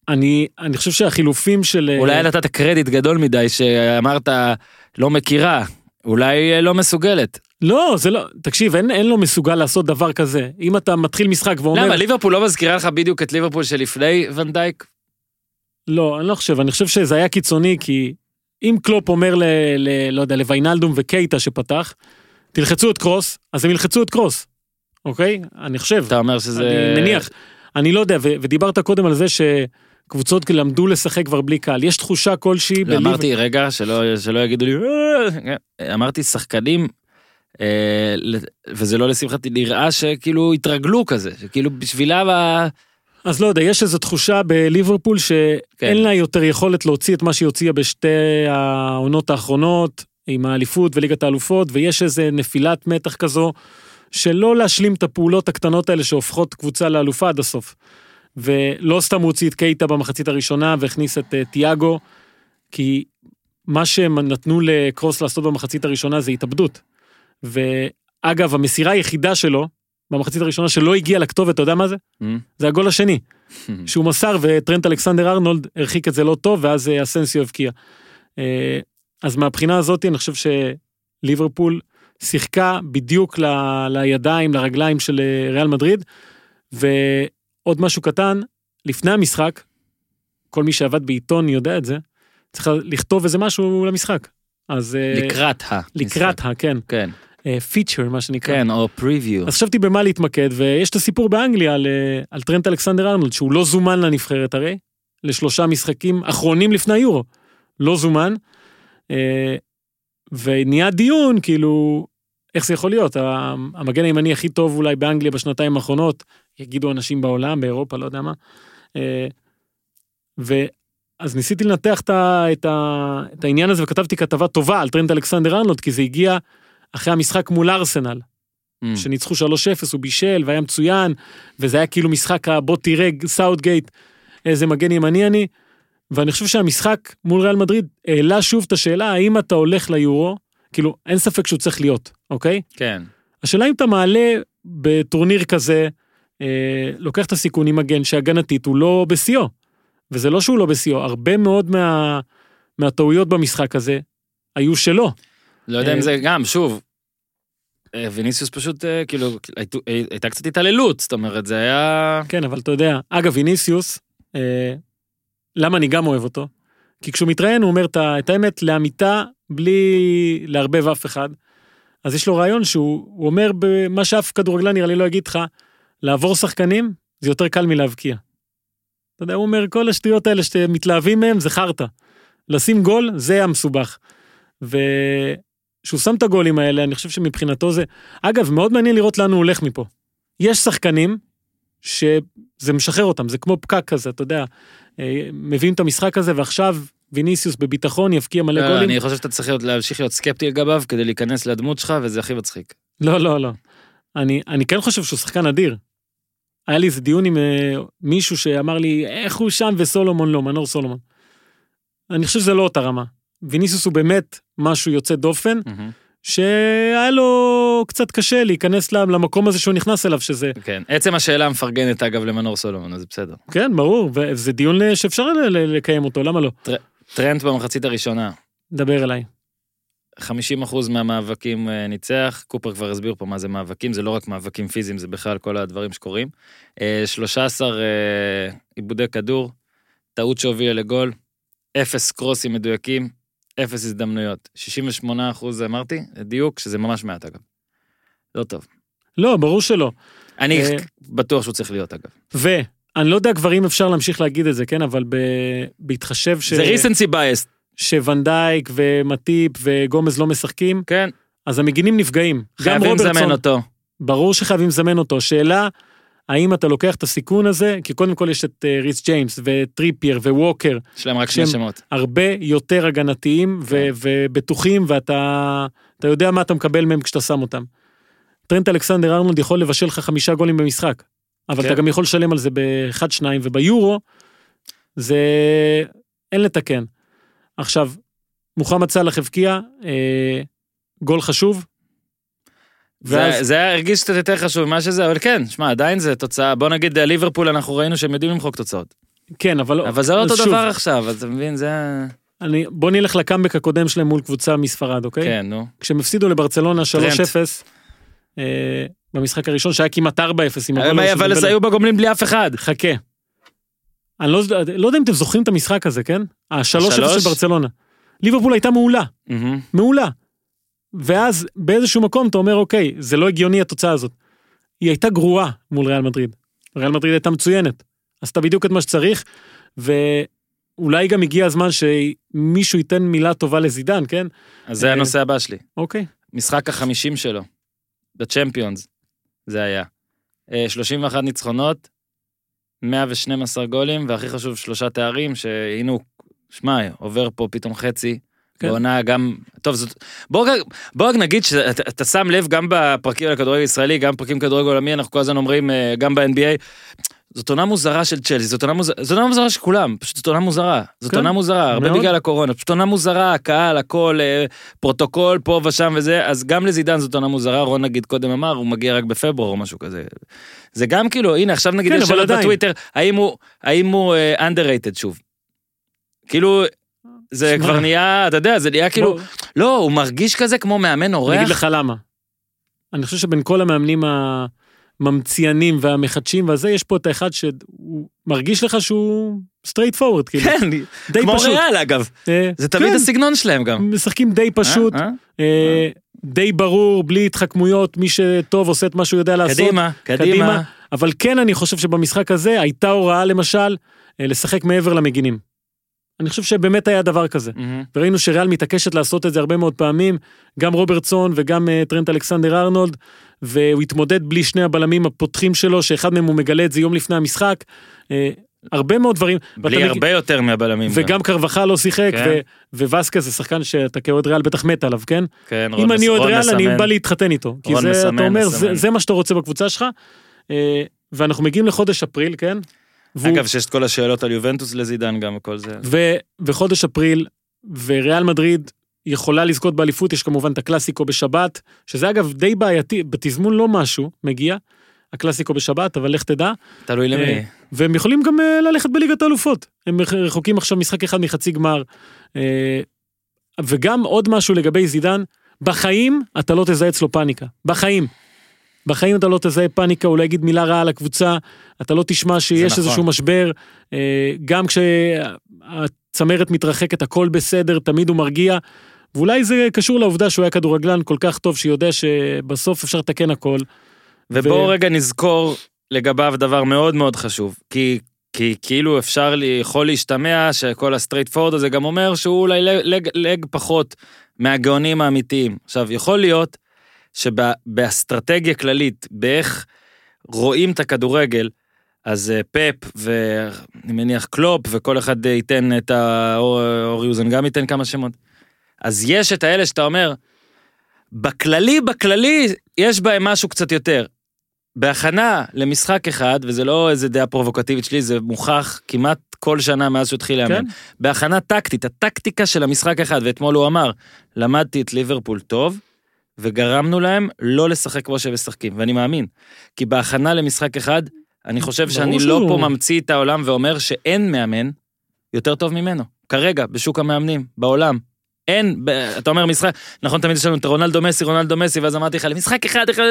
אני, אני חושב שהחילופים של... אולי נתת קרדיט גדול מדי שאמרת לא מכירה, אולי אה, לא מסוגלת. לא, זה לא, תקשיב, אין, אין לו מסוגל לעשות דבר כזה. אם אתה מתחיל משחק ואומר... למה, ליברפול לא מזכירה לך בדיוק את ליברפול שלפני ואן דייק? לא, אני לא חושב, אני חושב שזה היה קיצוני, כי אם קלופ אומר ל... ל לא יודע, לוויינלדום וקייטה שפתח, תלחצו את קרוס, אז הם ילחצו את קרוס, אוקיי? אני חושב, אתה אומר שזה... אני מניח. אני לא יודע, ו- ודיברת קודם על זה שקבוצות למדו לשחק כבר בלי קהל. יש תחושה כלשהי לא, בליב- אמרתי, רגע, שלא שלא יגידו לי... "אה", אמרתי שחקנים, אה, וזה לא לשמחתי, נראה שכאילו התרגלו כזה, שכאילו בשבילם ה... אז לא יודע, יש איזו תחושה בליברפול שאין כן. לה יותר יכולת להוציא את מה שהיא הוציאה בשתי העונות האחרונות, עם האליפות וליגת האלופות, ויש איזה נפילת מתח כזו, שלא להשלים את הפעולות הקטנות האלה שהופכות קבוצה לאלופה עד הסוף. ולא סתם הוא הוציא את קייטה במחצית הראשונה והכניס את אה, תיאגו, כי מה שהם נתנו לקרוס לעשות במחצית הראשונה זה התאבדות. ואגב, המסירה היחידה שלו, במחצית הראשונה שלא הגיעה לכתובת, אתה יודע מה זה? זה הגול השני. (laughs) שהוא מסר וטרנט אלכסנדר ארנולד הרחיק את זה לא טוב ואז אה, אסנסיו הבקיע. אה, אז מהבחינה הזאת אני חושב שליברפול שיחקה בדיוק ל- לידיים, לרגליים של ריאל מדריד. ועוד משהו קטן, לפני המשחק, כל מי שעבד בעיתון יודע את זה, צריך לכתוב איזה משהו למשחק. אז אה, לקראת ה... לקראת ה, כן, כן, פיצ'ר מה שנקרא. כן, או פריוויו. אז חשבתי במה להתמקד, ויש את הסיפור באנגליה על, אה, על טרנט אלכסנדר ארנולד, שהוא לא זומן לנבחרת הרי, לשלושה משחקים אחרונים לפני היורו. לא זומן. אה, ונהיה דיון, כאילו, איך זה יכול להיות? המגן הימני הכי טוב אולי באנגליה בשנתיים האחרונות, יגידו אנשים בעולם, באירופה, לא יודע מה. אה, ואז ניסיתי לנתח את, ה, את, ה, את העניין הזה וכתבתי כתבה טובה על טרנט אלכסנדר ארנולד, כי זה הגיע אחרי המשחק מול ארסנל. Mm. שניצחו 3-0, הוא בישל והיה מצוין, וזה היה כאילו משחק הבוא תראה סאוטגייט, איזה מגן ימני אני. ואני חושב שהמשחק מול ריאל מדריד העלה שוב את השאלה האם אתה הולך ליורו, כאילו אין ספק שהוא צריך להיות, אוקיי? כן. השאלה אם אתה מעלה בטורניר כזה, אה, לוקח את הסיכון עם מגן שהגנתית הוא לא בשיאו. וזה לא שהוא לא בשיאו, הרבה מאוד מה, מהטעויות במשחק הזה היו שלו. לא יודע אם אה, זה גם, שוב, אה, ויניסיוס פשוט, אה, כאילו, אה, הייתה קצת התעללות, זאת אומרת, זה היה... כן, אבל אתה יודע, אגב, ויניסיוס, אה, למה אני גם אוהב אותו? כי כשהוא מתראיין הוא אומר את האמת לאמיתה, בלי לערבב אף אחד. אז יש לו רעיון שהוא הוא אומר במה שאף כדורגלן נראה לי לא יגיד לך, לעבור שחקנים זה יותר קל מלהבקיע. אתה יודע, הוא אומר, כל השטויות האלה שאתם מתלהבים מהם זה חרטא. לשים גול זה המסובך. וכשהוא שם את הגולים האלה, אני חושב שמבחינתו זה... אגב, מאוד מעניין לראות לאן הוא הולך מפה. יש שחקנים שזה משחרר אותם, זה כמו פקק כזה, אתה יודע, אה, מביאים את המשחק הזה ועכשיו ויניסיוס בביטחון יבקיע מלא לא, גולים. אני חושב שאתה צריך להמשיך להיות סקפטי לגביו כדי להיכנס לדמות שלך, וזה הכי מצחיק. לא, לא, לא. אני, אני כן חושב שהוא שחקן אדיר. היה לי איזה דיון עם אה, מישהו שאמר לי, איך הוא שם וסולומון לא, מנור סולומון. אני חושב שזה לא אותה רמה. ויניסיוס הוא באמת משהו יוצא דופן, שהיה לו קצת קשה להיכנס למקום הזה שהוא נכנס אליו, שזה, כן. עצם השאלה מפרגנת, אגב, למנור סולומון, אז בסדר. כן, ברור, וזה דיון אה, שאפשר לקיים אותו, למה לא? טרנט במחצית הראשונה, דבר אליי. 50% מהמאבקים אה, ניצח, קופר כבר הסביר פה מה זה מאבקים, זה לא רק מאבקים פיזיים, זה בכלל כל הדברים שקורים. אה, 13 אה, עיבודי כדור, טעות שהובילה לגול, אפס קרוסים מדויקים, אפס הזדמנויות. 68 אחוז אמרתי, דיוק, שזה ממש מעט אגב. לא טוב. לא, ברור שלא. אני אה, בטוח שהוא צריך להיות אגב. ואני לא יודע כבר אם אפשר להמשיך להגיד את זה, כן? אבל ב... בהתחשב ש... זה recency biased, שוואן דייק ומטיפ וגומז לא משחקים, כן, אז המגינים נפגעים. חייבים לזמן אותו. ברור שחייבים לזמן אותו. שאלה, האם אתה לוקח את הסיכון הזה? כי קודם כל יש את אה, ריס ג'יימס וטריפייר וווקר, יש להם רק שני שמות. הרבה יותר הגנתיים ו- כן. ובטוחים, ואתה אתה יודע מה אתה מקבל מהם כשאתה שם אותם. טרנט אלכסנדר ארנולד יכול לבשל לך חמישה גולים במשחק, אבל כן. אתה גם יכול לשלם על זה באחד, שניים, וביורו, זה... אין לתקן. עכשיו, מוחמד סאלח הבקיע, אה, גול חשוב. זה, ואז, זה היה הרגיש קצת יותר חשוב ממה שזה, אבל כן, שמע, עדיין זה תוצאה, בוא נגיד אה, ליברפול, אנחנו ראינו שהם יודעים למחוק תוצאות. כן, אבל... אבל זה לא אותו שוב, דבר עכשיו, אתה מבין, זה... אני, בוא נלך לקאמבק הקודם שלהם מול קבוצה מספרד, אוקיי? כן, נו. כשהם הפסידו לברצלונה 3-0, אה, במשחק הראשון שהיה כמעט 4-0 עם הגול אבל דמבלה. היו בגומלין בלי אף אחד. חכה. אני לא, לא יודע אם אתם זוכרים את המשחק הזה, כן? ה-3-0 השלוש? של ברצלונה. ליברפול הייתה מעולה, מהמם. מעולה. ואז באיזשהו מקום אתה אומר, אוקיי, זה לא הגיוני התוצאה הזאת. היא הייתה גרועה מול ריאל מדריד. ריאל מדריד הייתה מצוינת. עשתה בדיוק את מה שצריך, ואולי גם הגיע הזמן שמישהו ייתן מילה טובה לזידן, כן? אז זה אה, הנושא הבא שלי. אוקיי. משחק החמישים שלו, בצ'מפיונס, זה היה. אה, 31 ניצחונות, 112 גולים, והכי חשוב, שלושה תארים, שהנה הוא, שמע, עובר פה פתאום חצי. כן. בעונה גם, טוב, זאת, בוא, רק- בוא נגיד שאתה אתה שם לב גם בפרקים על הכדורגל הישראלי, גם בפרקים כדורגל עולמי, אנחנו כל הזמן אומרים, אה, גם ב-NBA, זאת עונה מוזרה של צ'לסי, זאת עונה מוזרה, זאת עונה מוזרה של כולם, פשוט זאת עונה מוזרה, זאת כן, עונה מוזרה, הרבה מאוד. בגלל הקורונה, פשוט עונה מוזרה, הקהל, הכל, אה, פרוטוקול פה ושם וזה, אז גם לזידן זאת עונה מוזרה, רון נגיד קודם אמר, הוא מגיע רק בפברואר או משהו כזה. זה גם כאילו, הנה עכשיו נגיד כן, יש שאלות. בטוויטר, האם הוא, האם הוא אה, underrated שוב. כאילו, זה שמע. כבר נהיה, אתה יודע, זה נהיה כאילו, בוא, לא, הוא מרגיש כזה כמו מאמן אני אורח. אגיד לך למה. אני חושב שבין כל המאמנים הממציינים והמחדשים והזה, יש פה את האחד שהוא מרגיש לך שהוא straight forward, כאילו. כן, די כמו פשוט. ריאל אגב, אה, זה תמיד כן, הסגנון שלהם גם. משחקים די פשוט, אה? אה? אה, די ברור, בלי התחכמויות, מי שטוב עושה את מה שהוא יודע לעשות. קדימה, קדימה. קדימה. אבל כן, אני חושב שבמשחק הזה הייתה הוראה, למשל, אה, לשחק מעבר למגינים. אני חושב שבאמת היה דבר כזה. מהמם. וראינו שריאל מתעקשת לעשות את זה הרבה מאוד פעמים, גם רוברטסון וגם uh, טרנט אלכסנדר ארנולד, והוא התמודד בלי שני הבלמים הפותחים שלו, שאחד מהם הוא מגלה את זה יום לפני המשחק. Uh, הרבה מאוד דברים. בלי הרבה יותר מהבלמים. וגם קרבחה לא שיחק, כן. ו- וווסקה זה שחקן שאתה כאוהד ריאל בטח מת עליו, כן? כן, אם רון אני מס- אוהד רון ריאל, אני מסמן. בא להתחתן איתו. כי זה, מסמן, אתה אומר, מסמן. זה- זה מה שאתה רוצה בקבוצה שלך. אה, ואנחנו מגיעים לחודש אפריל, כן? והוא- אגב, שיש את כל השאלות על יובנטוס לזידן גם וכל זה. ו- וחודש אפריל, וריאל מדריד יכולה לזכות באליפות, יש כמובן את הקלאסיקו בשבת, שזה אגב די בעייתי, בתזמון לא משהו, מגיע, הקלאסיקו בשבת, אבל לך תדע, תלוי למי. אה, והם יכולים גם אה, ללכת בליגת האלופות. הם רחוקים עכשיו משחק אחד מחצי גמר. אה, וגם עוד משהו לגבי זידן, בחיים אתה לא תזהה אצלו פאניקה. בחיים. בחיים אתה לא תזהה פאניקה, הוא לא יגיד מילה רעה על הקבוצה, אתה לא תשמע שיש נכון. איזשהו משבר, אה, גם כשהצמרת מתרחקת הכל בסדר, תמיד הוא מרגיע. ואולי זה קשור לעובדה שהוא היה כדורגלן כל כך טוב שיודע שבסוף אפשר לתקן הכל. ובואו ו- רגע נזכור לגביו דבר מאוד מאוד חשוב, כי, כי כאילו אפשר, לי, יכול להשתמע שכל ה straightforward הזה גם אומר שהוא אולי לג, לג פחות מהגאונים האמיתיים. עכשיו, יכול להיות שבאסטרטגיה כללית, באיך רואים את הכדורגל, אז אה, פפ ואני מניח קלופ וכל אחד אה, ייתן את ה... או- אורי אוזן גם ייתן כמה שמות. אז יש את האלה שאתה אומר, בכללי, בכללי, יש בהם משהו קצת יותר. בהכנה למשחק אחד, וזה לא איזה דעה פרובוקטיבית שלי, זה מוכח כמעט כל שנה מאז שהוא התחיל לאמן. כן. בהכנה טקטית, הטקטיקה של המשחק אחד, ואתמול הוא אמר, למדתי את ליברפול טוב, וגרמנו להם לא לשחק כמו שהם משחקים, ואני מאמין. כי בהכנה למשחק אחד, אני חושב שאני לא פה ממציא את העולם ואומר שאין מאמן יותר טוב ממנו. כרגע, בשוק המאמנים, בעולם. אין, אתה אומר משחק, נכון תמיד יש לנו את רונלדו מסי, רונלדו מסי, ואז אמרתי לך, למשחק אחד, אחד,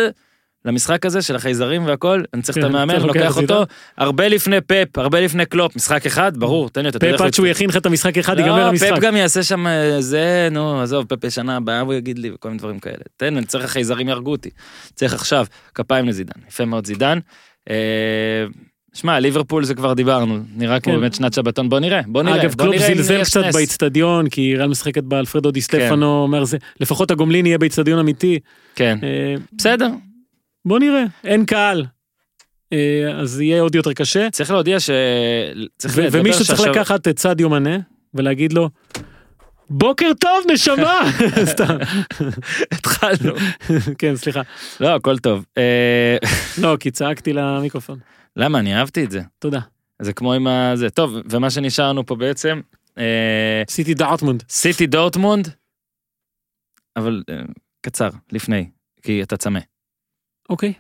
למשחק הזה של החייזרים והכל, אני צריך את כן, המאמן, לוקח. אותו, הרבה לפני פפ, הרבה לפני קלופ, משחק אחד, ברור, תן לי אותו. פפ עד שהוא יכין לך את המשחק אחד, ייגמר לא, המשחק. פפ גם יעשה שם אה, זה, נו, עזוב, פפ שנה הבאה הוא יגיד לי וכל מיני דברים כאלה. תן, אני צריך החייזרים יהרגו אותי. צריך עכשיו, כפיים לזידן, יפה מאוד זידן. שמע, ליברפול זה כבר דיברנו, נראה כמו כן. באמת שנת שבתון, בוא נראה, בוא נראה, אגב, קלופ אם זלזל קצת. באיצטדיון, כי ריאל משחקת באלפרדו די כן. סטפנו, אומר זה, לפחות הגומלין יהיה באיצטדיון אמיתי. כן, אה, בסדר, בוא נראה, אין קהל. אה, אז יהיה עוד יותר קשה. צריך להודיע ש... ומישהו צריך לקחת את סעדיו מנה ולהגיד לו, בוקר טוב נשמה! (laughs) סתם, התחלנו. כן, סליחה. לא, הכל טוב. אה, לא, כי צעקתי למיקרופון. למה? אני אהבתי את זה. תודה. זה כמו עם ה... זה. טוב, ומה שנשארנו פה בעצם, אה, סיטי דארטמונד. סיטי דורטמונד, אבל אה, קצר, לפני, כי אתה צמא. אוקיי.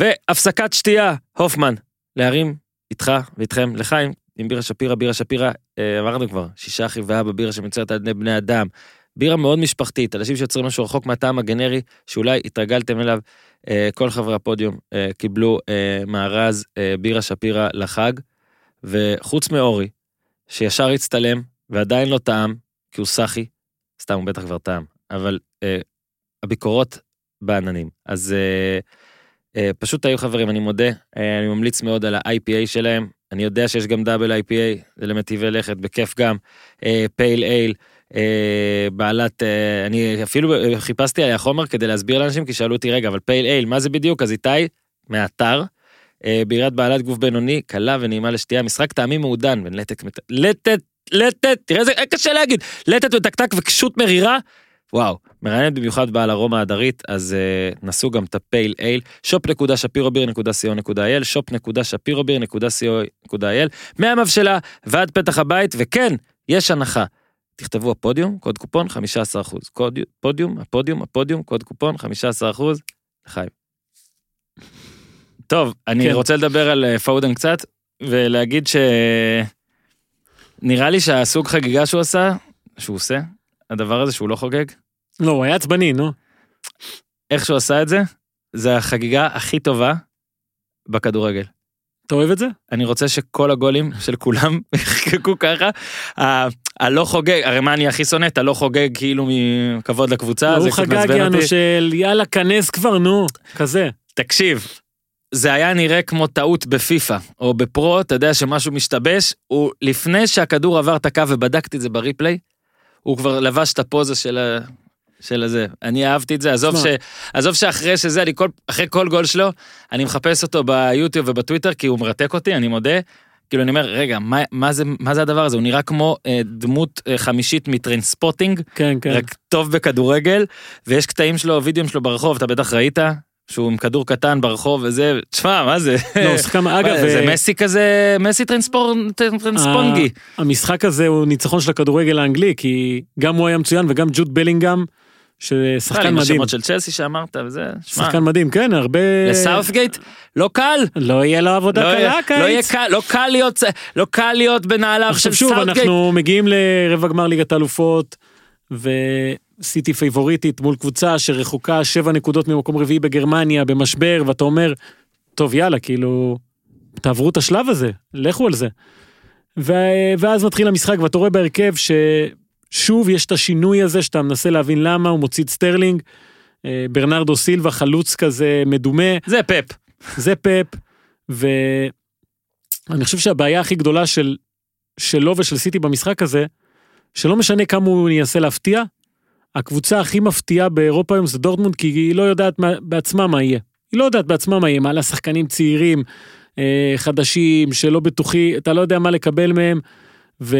והפסקת שתייה, הופמן, להרים איתך ואיתכם לחיים עם בירה שפירא, בירה שפירא, אה, אמרנו כבר, שישה אחים ואבא בירה שמיוצרת על ידי בני אדם. בירה מאוד משפחתית, אנשים שיוצרים משהו רחוק מהטעם הגנרי, שאולי התרגלתם אליו. אה, כל חברי הפודיום אה, קיבלו אה, מארז בירה שפירא לחג, וחוץ מאורי, שישר הצטלם ועדיין לא טעם, כי הוא סאחי, סתם הוא בטח כבר טעם, אבל הביקורות בעננים. אז פשוט היו חברים, אני מודה, אני ממליץ מאוד על ה-IPA שלהם. אני יודע שיש גם דאבל IPA, זה למטיבי לכת, בכיף גם. פייל אייל, בעלת, אה, אני אפילו אה, חיפשתי עליה חומר כדי להסביר לאנשים, כי שאלו אותי, רגע, אבל פייל אייל, מה זה בדיוק? אז איתי, מהאתר, אה, בירת בעלת גוף בינוני, קלה ונעימה לשתייה, משחק טעמים מעודן בין לטט, לטט, תראה איזה אה, קשה להגיד, לטט ותקתק וקשות מרירה. וואו, מרעננת במיוחד בעל ארומה הדרית, אז uh, נסו גם את הפייל אייל, shop.shapirobeer.co.il, shop.shapirobeer.co.il, מהמבשלה ועד פתח הבית, וכן, יש הנחה. תכתבו הפודיום, קוד קופון 15%. קוד פודיום, הפודיום, הפודיום, קוד קופון 15%. לחיים. טוב, אני כן. רוצה לדבר על אה, פאודן קצת, ולהגיד ש... נראה לי שהסוג חגיגה שהוא עשה, שהוא עושה, הדבר הזה שהוא לא חוגג, לא, הוא היה עצבני, נו. איך שהוא עשה את זה, זה החגיגה הכי טובה בכדורגל. אתה אוהב את זה? אני רוצה שכל הגולים של כולם (laughs) יחגגו ככה. הלא חוגג, הרי מה אני הכי שונא? את הלא חוגג כאילו מכבוד לקבוצה, הוא זה קצת חגג מעצבן יענו אותי. של יאללה, כנס כבר, נו. כזה. תקשיב, זה היה נראה כמו טעות בפיפא, או בפרו, אתה יודע שמשהו משתבש, הוא לפני שהכדור עבר את הקו ובדקתי את זה בריפליי, הוא כבר לבש את הפוזה של ה... של הזה. אני אהבתי את זה, עזוב, ש... עזוב שאחרי שזה, אני כל... אחרי כל גול שלו, אני מחפש אותו ביוטיוב ובטוויטר, כי הוא מרתק אותי, אני מודה. כאילו אני אומר, רגע, מה, מה, זה, מה זה הדבר הזה? הוא נראה כמו אה, דמות אה, חמישית מטרנספוטינג, כן, כן. רק טוב בכדורגל, ויש קטעים שלו, וידאוים שלו ברחוב, אתה בטח ראית, שהוא עם כדור קטן ברחוב וזה, תשמע, מה זה? לא, הוא שחקן, אגב, זה אה, מסי כזה, מסי טרנספונגי. המשחק הזה הוא ניצחון של הכדורגל האנגלי, כי גם הוא היה מצוין וגם ג'וד בלינגהם, ששחקן עם מדהים. של צ'לסי שאמרת וזה, שמע, שחקן מדהים, כן, הרבה... לסאות'גייט, לא קל. לא יהיה לו עבודה לא קלה, יהיה- לא. קל, לא קל להיות, לא קל להיות בנעליו של עכשיו שוב. אנחנו מגיעים לרבע גמר ליגת האלופות, וסיטי פייבוריטית מול קבוצה שרחוקה שבע נקודות ממקום רביעי בגרמניה, במשבר, ואתה אומר, טוב, יאללה, כאילו, תעברו את השלב הזה, לכו על זה. ו... ואז מתחיל המשחק, ואתה רואה בהרכב ששוב יש את השינוי הזה, שאתה מנסה להבין למה, הוא מוציא את סטרלינג, אה, ברנרדו סילבה, חלוץ כזה מדומה, זה פפ. זה פפ, ואני חושב שהבעיה הכי גדולה של, שלו ושל סיטי במשחק הזה, שלא משנה כמה הוא ינסה להפתיע, הקבוצה הכי מפתיעה באירופה היום זה דורטמונד, כי היא לא יודעת מה, בעצמה מה יהיה. היא לא יודעת בעצמה מה יהיה, מעלה שחקנים צעירים, אה, חדשים, שלא בטוחי, אתה לא יודע מה לקבל מהם, ו,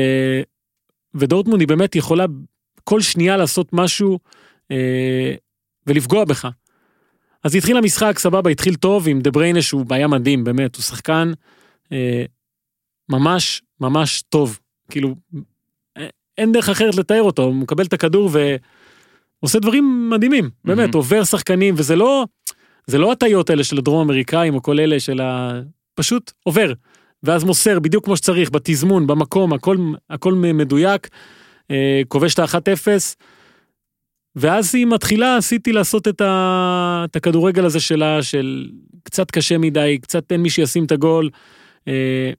ודורטמונד היא באמת יכולה כל שנייה לעשות משהו אה, ולפגוע בך. אז התחיל המשחק, סבבה, התחיל טוב עם דה בריינה שהוא בעיה מדהים, באמת, הוא שחקן אה, ממש ממש טוב. כאילו, אה, אין דרך אחרת לתאר אותו, הוא מקבל את הכדור ועושה דברים מדהימים, באמת, מהמם. עובר שחקנים, וזה לא, זה לא הטעיות האלה של הדרום אמריקאים או כל אלה של ה... פשוט עובר, ואז מוסר בדיוק כמו שצריך, בתזמון, במקום, הכל, הכל מדויק, אה, כובש את ה-1-0. ואז היא מתחילה, עשיתי לעשות את, ה... את הכדורגל הזה שלה, של קצת קשה מדי, קצת אין מי שישים את הגול. אה,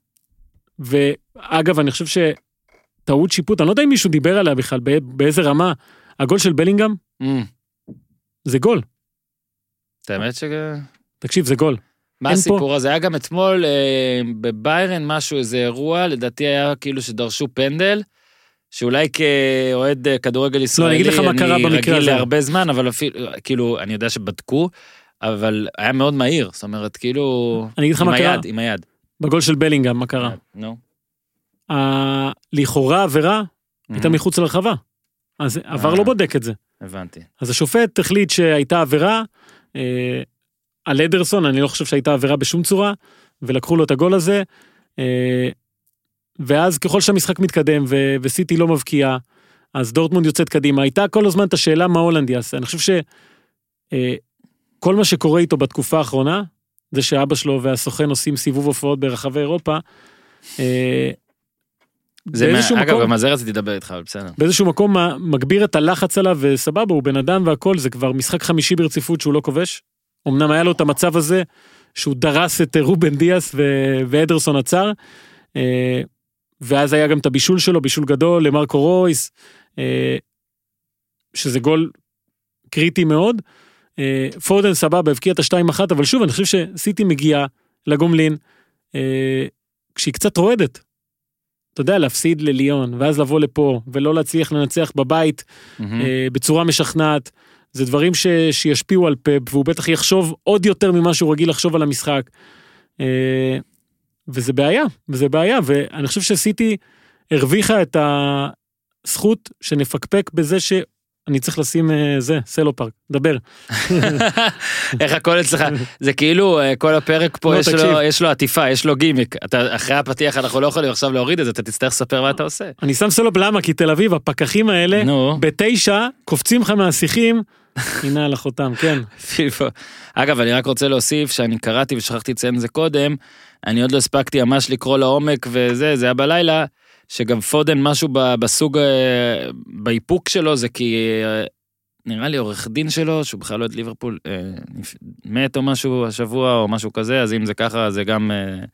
ואגב, אני חושב שטעות שיפוט, אני לא יודע אם מישהו דיבר עליה בכלל, בא- באיזה רמה. הגול של בלינגהם אמ, זה גול. את האמת ש... תקשיב, זה גול. מה הסיפור הזה? היה גם אתמול אה, בביירן משהו, איזה אירוע, לדעתי היה כאילו שדרשו פנדל, שאולי כאוהד אה, כדורגל ישראלי, אני מה קרה במקרה רגיל הזה. להרבה זמן, אבל אפילו, כאילו, אני יודע שבדקו, אבל היה מאוד מהיר, זאת אומרת, כאילו... אני אגיד לך מה קרה. היד, עם היד. בגול של בלינגהם, מה קרה? נו. ה- לכאורה עבירה הייתה מהמם, מחוץ לרחבה. אז עבר אה. לא בודק את זה. הבנתי. אז השופט החליט שהייתה עבירה אה, על אדרסון, אני לא חושב שהייתה עבירה בשום צורה, ולקחו לו את הגול הזה. אה, ואז ככל שהמשחק מתקדם ו- וסיטי לא מבקיעה, אז דורטמונד יוצאת קדימה. הייתה כל הזמן את השאלה מה הולנד יעשה. אני חושב שכל מה שקורה איתו בתקופה האחרונה, זה שאבא שלו והסוכן עושים סיבוב הופעות ברחבי אירופה. אה, זה באיזשהו מה, אגב, מקום- גם על זה רציתי לדבר איתך, אבל בסדר. באיזשהו מקום מגביר את הלחץ עליו וסבבה הוא בן אדם והכל זה כבר משחק חמישי ברציפות שהוא לא כובש. אמנם היה לו את המצב הזה שהוא דרס את אה, רובן דיאס ו- ואדרסון עצר. אה, ואז היה גם את הבישול שלו בישול גדול למרקו רויס. אה, שזה גול קריטי מאוד. פורדן סבבה הבקיע את השתיים אחת אבל שוב אני חושב שסיטי מגיעה לגומלין כשהיא קצת רועדת. אתה יודע להפסיד לליון ואז לבוא לפה ולא להצליח לנצח בבית. אה, בצורה משכנעת. זה דברים ש, שישפיעו על פאפ והוא בטח יחשוב עוד יותר ממה שהוא רגיל לחשוב על המשחק. אה, וזה בעיה וזה בעיה ואני חושב שסיטי הרוויחה את הזכות שנפקפק בזה שאני צריך לשים אה, זה סלו פארק דבר (laughs) איך הכל אצלך, זה כאילו אה, כל הפרק פה לא, יש. לו, יש לו עטיפה, יש לו גימיק. אתה אחרי הפתיח אנחנו לא יכולים עכשיו להוריד את זה, אתה תצטרך לספר מה אתה עושה. אני שם סלו למה כי תל אביב הפקחים האלה בתשע קופצים לך מהשיחים. הנה על החותם כן פיפו. אגב, אני רק רוצה להוסיף שאני קראתי ושכחתי לציין את זה קודם, אני עוד לא הספקתי ממש לקרוא לעומק וזה, זה היה בלילה, שגם פודן משהו בסוג, אה, באיפוק שלו זה כי אה, נראה לי עורך דין שלו, שהוא בכלל לא את ליברפול, אה, מת או משהו השבוע או משהו כזה, אז אם זה ככה זה גם אה,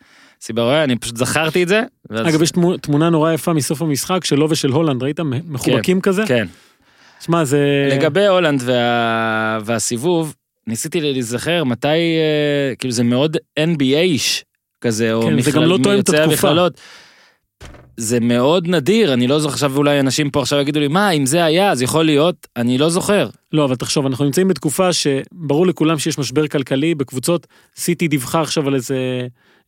סיבה רואה, אני פשוט זכרתי את זה. ואז- אגב יש תמו- תמונה נורא יפה מסוף המשחק שלו ושל הולנד ראית מחובקים כזה כן. שמע זה לגבי הולנד וה... והסיבוב, ניסיתי להיזכר מתי, אה, כאילו זה מאוד NBA איש כזה, או כן, זה מכלל- גם לא תואם את התקופה. המכללות. זה מאוד נדיר, אני לא זוכר, עכשיו אולי אנשים פה עכשיו יגידו לי, מה, אם זה היה, אז יכול להיות, אני לא זוכר. לא, אבל תחשוב, אנחנו נמצאים בתקופה שברור לכולם שיש משבר כלכלי בקבוצות. סיטי דיווחה עכשיו על איזה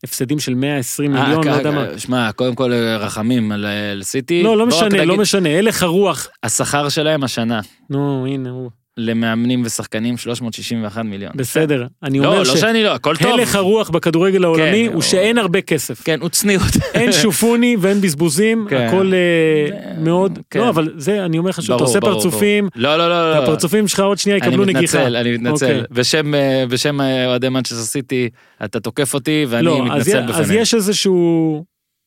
הפסדים של 120 אה, מיליון, לא יודע מה. שמע, קודם כל רחמים על סיטי. לא, לא רק משנה, לא משנה, הלך הרוח. השכר שלהם השנה, נו, הנה הוא. למאמנים ושחקנים 361 מיליון. בסדר. אני לא, אומר לא שאני לא, הכל טוב. שהלך הרוח בכדורגל העולמי כן, הוא או- שאין הרבה כסף. כן, הוא צניעות. אין (laughs) שופוני ואין בזבוזים, כן. הכל אה, זה- מאוד, כן. לא, אבל זה, אני אומר לך שוב, אתה ברור, עושה ברור, פרצופים, לא, לא, לא, לא. והפרצופים שלך עוד שנייה יקבלו אני נגיחה. מתנצל, אני מתנצל. אוקיי. בשם, אה, בשם אה, אוהדי מנצ'סטר סיטי, אתה תוקף אותי ואני לא, אז מתנצל אז בפניהם. יש איזשהו...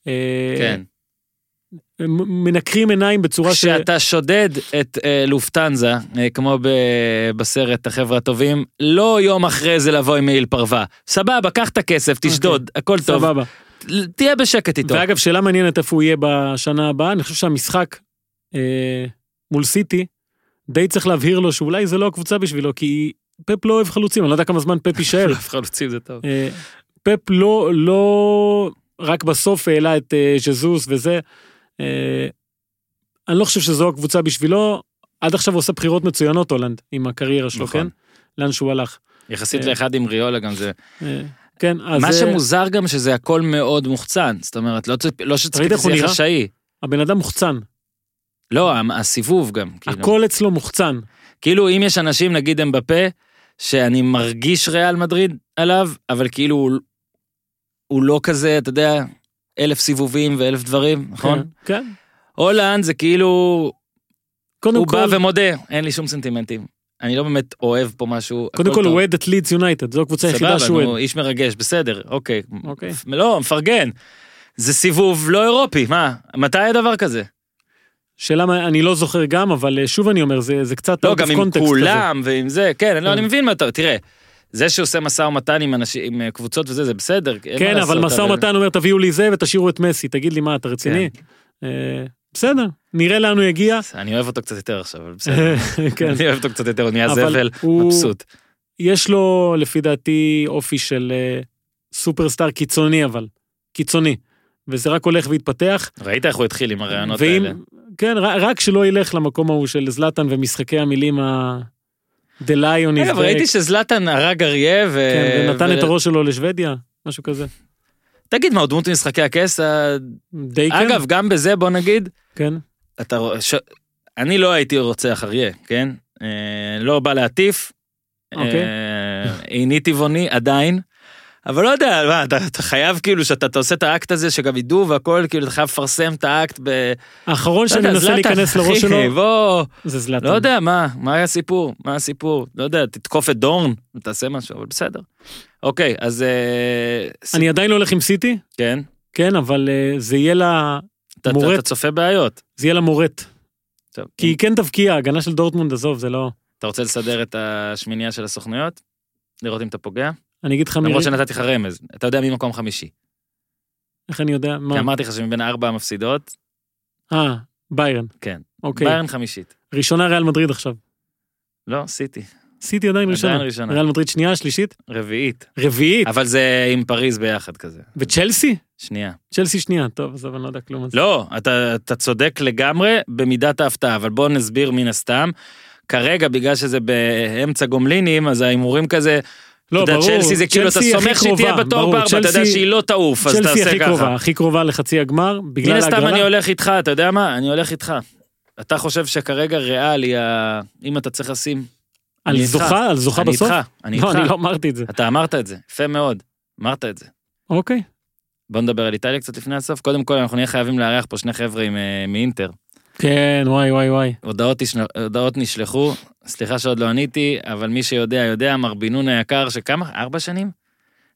אה, כן. מנקרים עיניים בצורה ש... כשאתה שודד את אה, לופטנזה, אה, כמו ב- בסרט החבר'ה הטובים, לא יום אחרי זה לבוא עם מעיל פרווה. סבבה, קח את הכסף, תשדוד, הכל טוב. אוקיי. סבבה. תהיה בשקט איתו. ואגב, שאלה מעניינת איפה הוא יהיה בשנה הבאה, אני חושב שהמשחק אה, מול סיטי, די צריך להבהיר לו שאולי זה לא הקבוצה בשבילו, כי פפ לא אוהב חלוצים, אני לא יודע כמה זמן פפ יישאר. (laughs) חלוצים זה טוב. אה, פפ לא, לא רק בסוף העלה את אה, ז'זוס וזה. אה, אני לא חושב שזו הקבוצה בשבילו. עד עכשיו הוא עושה בחירות מצוינות הולנד עם הקריירה שלו, נכון. כן? לאן שהוא הלך. יחסית אה. לאחד עם ריולה גם זה. אה, כן, אז מה אה, שמוזר גם שזה הכל מאוד מוחצן. זאת אומרת, לא לא איך שזה יהיה? חשאי. הבן אדם מוחצן, לא, הסיבוב גם. כאילו. הכל אצלו מוחצן. כאילו אם יש אנשים נגיד אמבפה שאני מרגיש ריאל מדריד עליו אבל כאילו הוא, הוא לא כזה אתה יודע אלף סיבובים ואלף דברים נכון? כן, כן. הולנד זה כאילו קודם הוא בא כל, ומודה אין לי שום סנטימנטים. אני לא באמת אוהב פה משהו. קודם כל. הוא אוהד את לידס יונייטד, זו הקבוצה היחידה שהוא סבבה, אוהד. איש מרגש בסדר אוקיי. אוקיי. לא מפרגן. זה סיבוב לא אירופי מה מתי היה דבר כזה? שאלה מה, אני לא זוכר גם, אבל אה, שוב אני אומר, זה זה קצת לא גם עם. כולם ועם זה כן אני לא, כן. אני מבין מה אתה תראה. זה שעושה משא ומתן עם אנשים עם אה, קבוצות וזה זה בסדר. כן, אבל משא ומתן אומר תביאו לי זה ותשאירו את מסי, תגיד לי מה, אתה רציני? כן. אה, בסדר, נראה לאן הוא יגיע. אני אוהב אותו קצת יותר עכשיו, אבל בסדר. (laughs) כן. אני אוהב אותו קצת יותר, הוא נהיה אבל זבל, הוא- מבסוט. יש לו לפי דעתי אופי של אה, סופרסטאר קיצוני אבל, קיצוני. וזה רק הולך והתפתח. ראית איך הוא התחיל עם הרעיונות ואם, האלה? כן, רק שלא ילך למקום ההוא של זלאטן ומשחקי המילים ה... The Lion is אגב, back. ראיתי שזלאטן הרג אריה ו... כן, ונתן את הראש שלו לשוודיה, משהו כזה. תגיד, מה, הוא דמות משחקי הכס? ה- די כן. אגב, גם בזה בוא נגיד, כן. אתה ש- אני לא הייתי רוצח אריה, כן? אה, לא בא להטיף. אוקיי. אה, איני טבעוני עדיין. אבל לא יודע, מה, אתה, אתה חייב כאילו שאתה אתה עושה את האקט הזה שגם ידעו והכל, כאילו אתה חייב לפרסם את האקט ב... האחרון לא שאני יודע, מנסה להיכנס לראש שלו בוא, זה זלאטן. לא יודע, מה, מה היה הסיפור? מה הסיפור? לא יודע, תתקוף את דורן, תעשה משהו, אבל בסדר. אוקיי, אז... אה, ס- אני עדיין לא הולך עם סיטי, כן, כן, אבל אה, זה יהיה לה, אתה מורט. אתה צופה בעיות. זה יהיה לה מורט. טוב, כי היא כן תבקיע, הגנה של דורטמונד, עזוב, זה לא... אתה רוצה לסדר את השמינייה של הסוכנויות? לראות אם אתה פוגע? אני אגיד לך מי... למרות שנתתי לך רמז, אתה יודע מי מקום חמישי. איך אני יודע? כי מה? אמרתי לך שמבין ארבע המפסידות, אה, ביירן. כן. אוקיי. ביירן חמישית. ראשונה ריאל מדריד עכשיו. לא, סיטי. סיטי עדיין ראשונה. עדיין ראשונה. ריאל מדריד שנייה, שלישית, רביעית. רביעית. אבל זה עם פריז ביחד כזה. וצ'לסי? שנייה. צ'לסי שנייה, טוב, עזוב, אני לא יודע כלום על זה. לא, אתה, אתה צודק לגמרי במידת ההפתעה, אבל בוא נסביר מן הסתם. כרגע, בגלל שזה באמצע גומלינים, אז ההימורים כזה, לא, ברור. צ'לסי זה כאילו, אתה צ'לסי סומך שהיא תהיה בתור בארבע, אתה יודע צ'לסי- שהיא לא תעוף, אז צ'לסי תעשה הכי קרובה, ככה. הכי קרובה לחצי הגמר, בגלל מן הסתם ההגרלה. אני הולך איתך, אתה יודע מה? אני הולך איתך. אתה חושב שכרגע ריאל היא ה... אם אתה צריך לשים... על אני. זוכה? על זוכה אני בסוף? איתך, אני לא, אני איתך. לא אמרתי את זה. אתה אמרת את זה, יפה מאוד. אמרת את זה. אוקיי. בוא נדבר על איטליה קצת לפני הסוף. קודם כל, אנחנו נהיה חייבים לארח פה שני חבר'ה אה, מאינטר. כן, וואי, וואי, וואי. הודעות, תשל... הודעות נשלחו, סליחה שעוד לא עניתי, אבל מי שיודע, יודע, מר בן היקר, שכמה? ארבע שנים?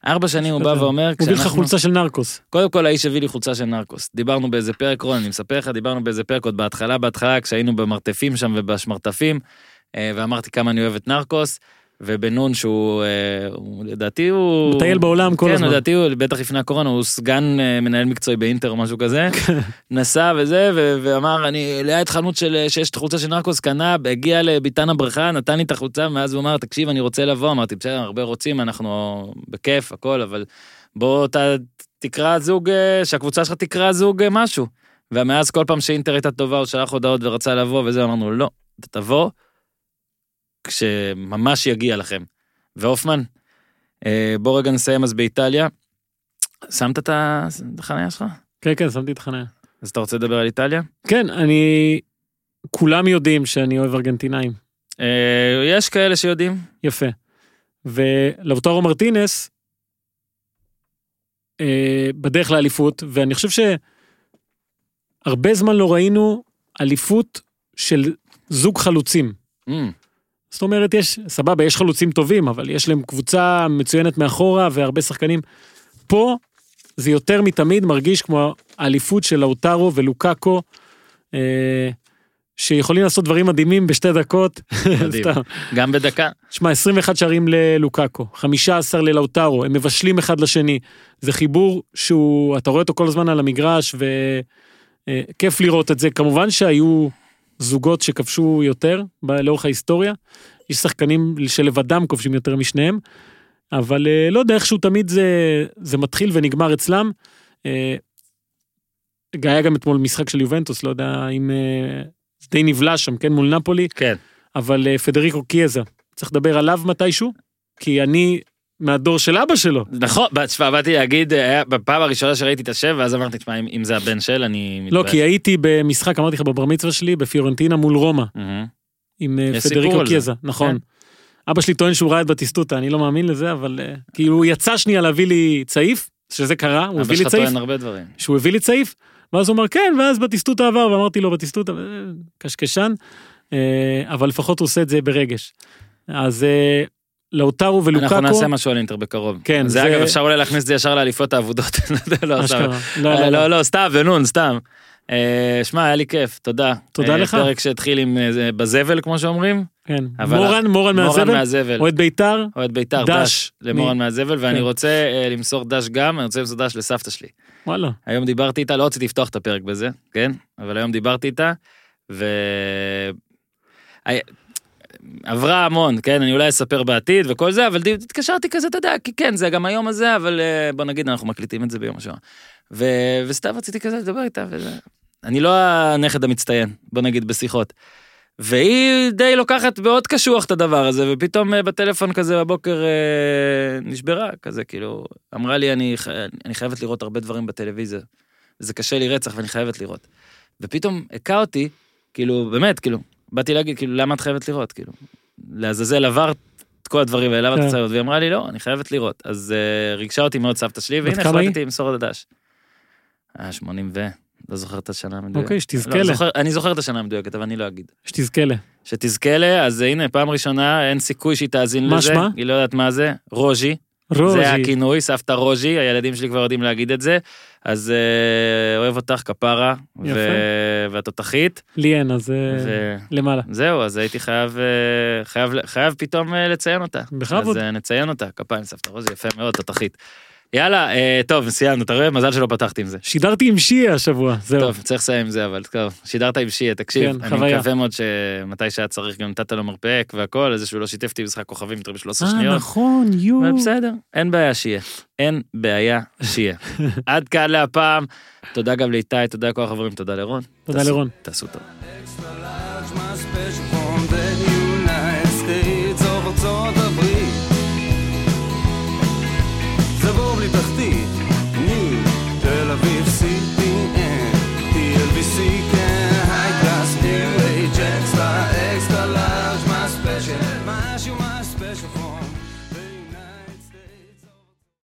ארבע שנים הוא בא ואומר, הוא הביא לך חולצה של נרקוס. קודם כל האיש הביא לי חולצה של נרקוס. דיברנו באיזה פרק, רון, אני מספר לך, דיברנו באיזה פרק עוד בהתחלה, בהתחלה, כשהיינו במרתפים שם ובשמרטפים, אה, ואמרתי כמה אני אוהב את נרקוס, ובן נון שהוא, אה, לדעתי הוא... מטייל בעולם כל כן, הזמן. לדעתי הוא, בטח לפני הקורונה, הוא סגן אה, מנהל מקצועי באינטר או משהו כזה, (laughs) נסע וזה, ו- ואמר, אני ליד חנות של, שיש את החולצה של נרקוס, קנה, הגיע לביתן הבריכה, נתן לי את החולצה, ואז הוא אמר, תקשיב, אני רוצה לבוא, אמרתי, בסדר, הרבה רוצים, אנחנו בכיף, הכל, אבל בוא ת, תקרא זוג, אה, שהקבוצה שלך תקרא זוג אה, משהו. ומאז כל פעם שאינטר הייתה טובה, הוא שלח הודעות ורצה לבוא וזה, אמרנו, לא, אתה תבוא כשממש יגיע לכם. והופמן, אה, בוא רגע נסיים אז באיטליה. שמת את החניה שלך? כן, כן, שמתי את החניה. אז אתה רוצה לדבר על איטליה? כן, אני... כולם יודעים שאני אוהב ארגנטינאים. אה, יש כאלה שיודעים. יפה. ולאוטרו מרטינס, אה, בדרך לאליפות, ואני חושב שהרבה זמן לא ראינו אליפות של זוג חלוצים. Mm, זאת אומרת, יש, סבבה, יש חלוצים טובים, אבל יש להם קבוצה מצוינת מאחורה והרבה שחקנים. פה זה יותר מתמיד מרגיש כמו האליפות של לאוטרו ולוקאקו, אה, שיכולים לעשות דברים מדהימים בשתי דקות. (laughs) מדהים. גם בדקה. שמע, 21 שערים ללוקאקו, 15 ללאוטרו, הם מבשלים אחד לשני. זה חיבור שהוא, אתה רואה אותו כל הזמן על המגרש, וכיף לראות את זה. כמובן שהיו זוגות שכבשו יותר לאורך ההיסטוריה. יש שחקנים שלבדם כובשים יותר משניהם, אבל אה, לא יודע, איכשהו תמיד זה, זה מתחיל ונגמר אצלם. אה, היה גם אתמול משחק של יובנטוס, לא יודע אם... אה, זה די נבלע שם, כן, מול נפולי. כן. אבל פדריקו קיאזה, צריך לדבר עליו מתישהו, כי אני מהדור של אבא שלו. נכון, תשמע, באתי להגיד, בפעם הראשונה שראיתי את השם, ואז אמרתי, תשמע, אם אם זה הבן של, אני לא, מתבאס. כי הייתי במשחק, אמרתי לך, בבר מצווה שלי, בפיורנטינה מול רומא, מהמם. עם אה, פדריקו על זה. קיאזה, נכון. כן. אבא שלי טוען שהוא ראה את בטיסטוטה, אני לא מאמין לזה, אבל כאילו הוא יצא שנייה להביא לי צעיף, שזה קרה, הוא אבא הביא לי שלך צעיף, טוען הרבה דברים. שהוא הביא לי צעיף, ואז הוא אמר כן, ואז בטיסטוטה עבר, ואמרתי לו בטיסטוטה, אה, קשקשן, אבל לפחות הוא עושה את זה ברגש. אז לאוטרו ולוקאקו, אנחנו נעשה משהו על אינטר בקרוב. כן, זה אגב, אפשר אולי להכניס את זה ישר לאליפות האבודות. (laughs) לא. אשכרה. לא, אה, לא, לא, לא. לא, סתם, בנון, סתם. אה, שמע, היה לי כיף, תודה. תודה אה, לך. פרק שהתחיל עם בזבל, כמו שאומרים. כן. מורן, מורן מורן מהזבל. אוהד בית"ר, אוהד בית"ר, דש. למורן מהזבל, ואני כן. רוצה למסור דש גם, אני רוצה למסור דש לסבתא שלי. וואלה. היום דיברתי איתה, לא רציתי לפתוח את הפרק בזה, כן? אבל היום דיברתי איתה, ו... עברה המון, כן? אני אולי אספר בעתיד וכל זה, אבל התקשרתי כזה, אתה יודע, כי כן, זה גם היום הזה, אבל אה, בוא נגיד, אנחנו מקליטים את זה ביום השואה. ו... וסתם רציתי כזה לדבר איתה, וזה... אני לא הנכד המצטיין, בוא נגיד, בשיחות. והיא די לוקחת מאוד קשוח את הדבר הזה, ופתאום אה, בטלפון כזה בבוקר אה, נשברה, כזה כאילו, אמרה לי, אני, אני חייבת לראות הרבה דברים בטלוויזיה. זה קשה לי רצח ואני חייבת לראות. ופתאום הכה אותי, כאילו, באמת, כאילו, באתי להגיד, כאילו, למה את חייבת לראות? כאילו, לעזאזל עברת את כל הדברים האלה, למה את כן. חייבת? והיא אמרה לי, לא, אני חייבת לראות. אז אה, ריגשה אותי מאוד סבתא שלי, והנה? החלטתי למסור את הדש. אה, 80 ו... לא זוכר את השנה המדויקת. אוקיי, שתזכה לא, לה. אני זוכר את השנה המדויקת, אבל אני לא אגיד. שתזכה לה. שתזכה לה, אז הנה, פעם ראשונה, אין סיכוי שהיא תאזין מה לזה. שמה? היא לא יודעת מה זה. רוז'י. רוז'י. זה הכינוי, סבתא רוז'י, הילדים שלי כבר יודעים להגיד את זה. אז אה, אוהב אותך, כפרה. יפה. ו- והתותחית. ליאן, אז אה, ו- למעלה. זהו, אז הייתי חייב, אה, חייב, חייב פתאום לציין אותה. בכבוד. אז נציין אותה, כפיים סבתא רוזי, יפה מאוד, תותחית. יאללה, אה, טוב, סיימנו, אתה רואה? מזל שלא פתחתי עם זה. שידרתי עם שיה השבוע, זהו. טוב, צריך לסיים עם זה, אבל טוב, שידרת עם שיה, תקשיב, כן, אני חוויה. מקווה מאוד שמתי שהיה צריך גם נתת לו מרפק והכל, איזה שהוא לא שיתף אותי במשחק כוכבים יותר ב-13 אה, שניות. נכון, יו. אבל בסדר, אין בעיה שיהיה. אין בעיה שיהיה. (laughs) עד כאן להפעם. תודה גם לאיתי, תודה לכל החברים, תודה לרון. תודה תעשו- לרון. תעשו טוב.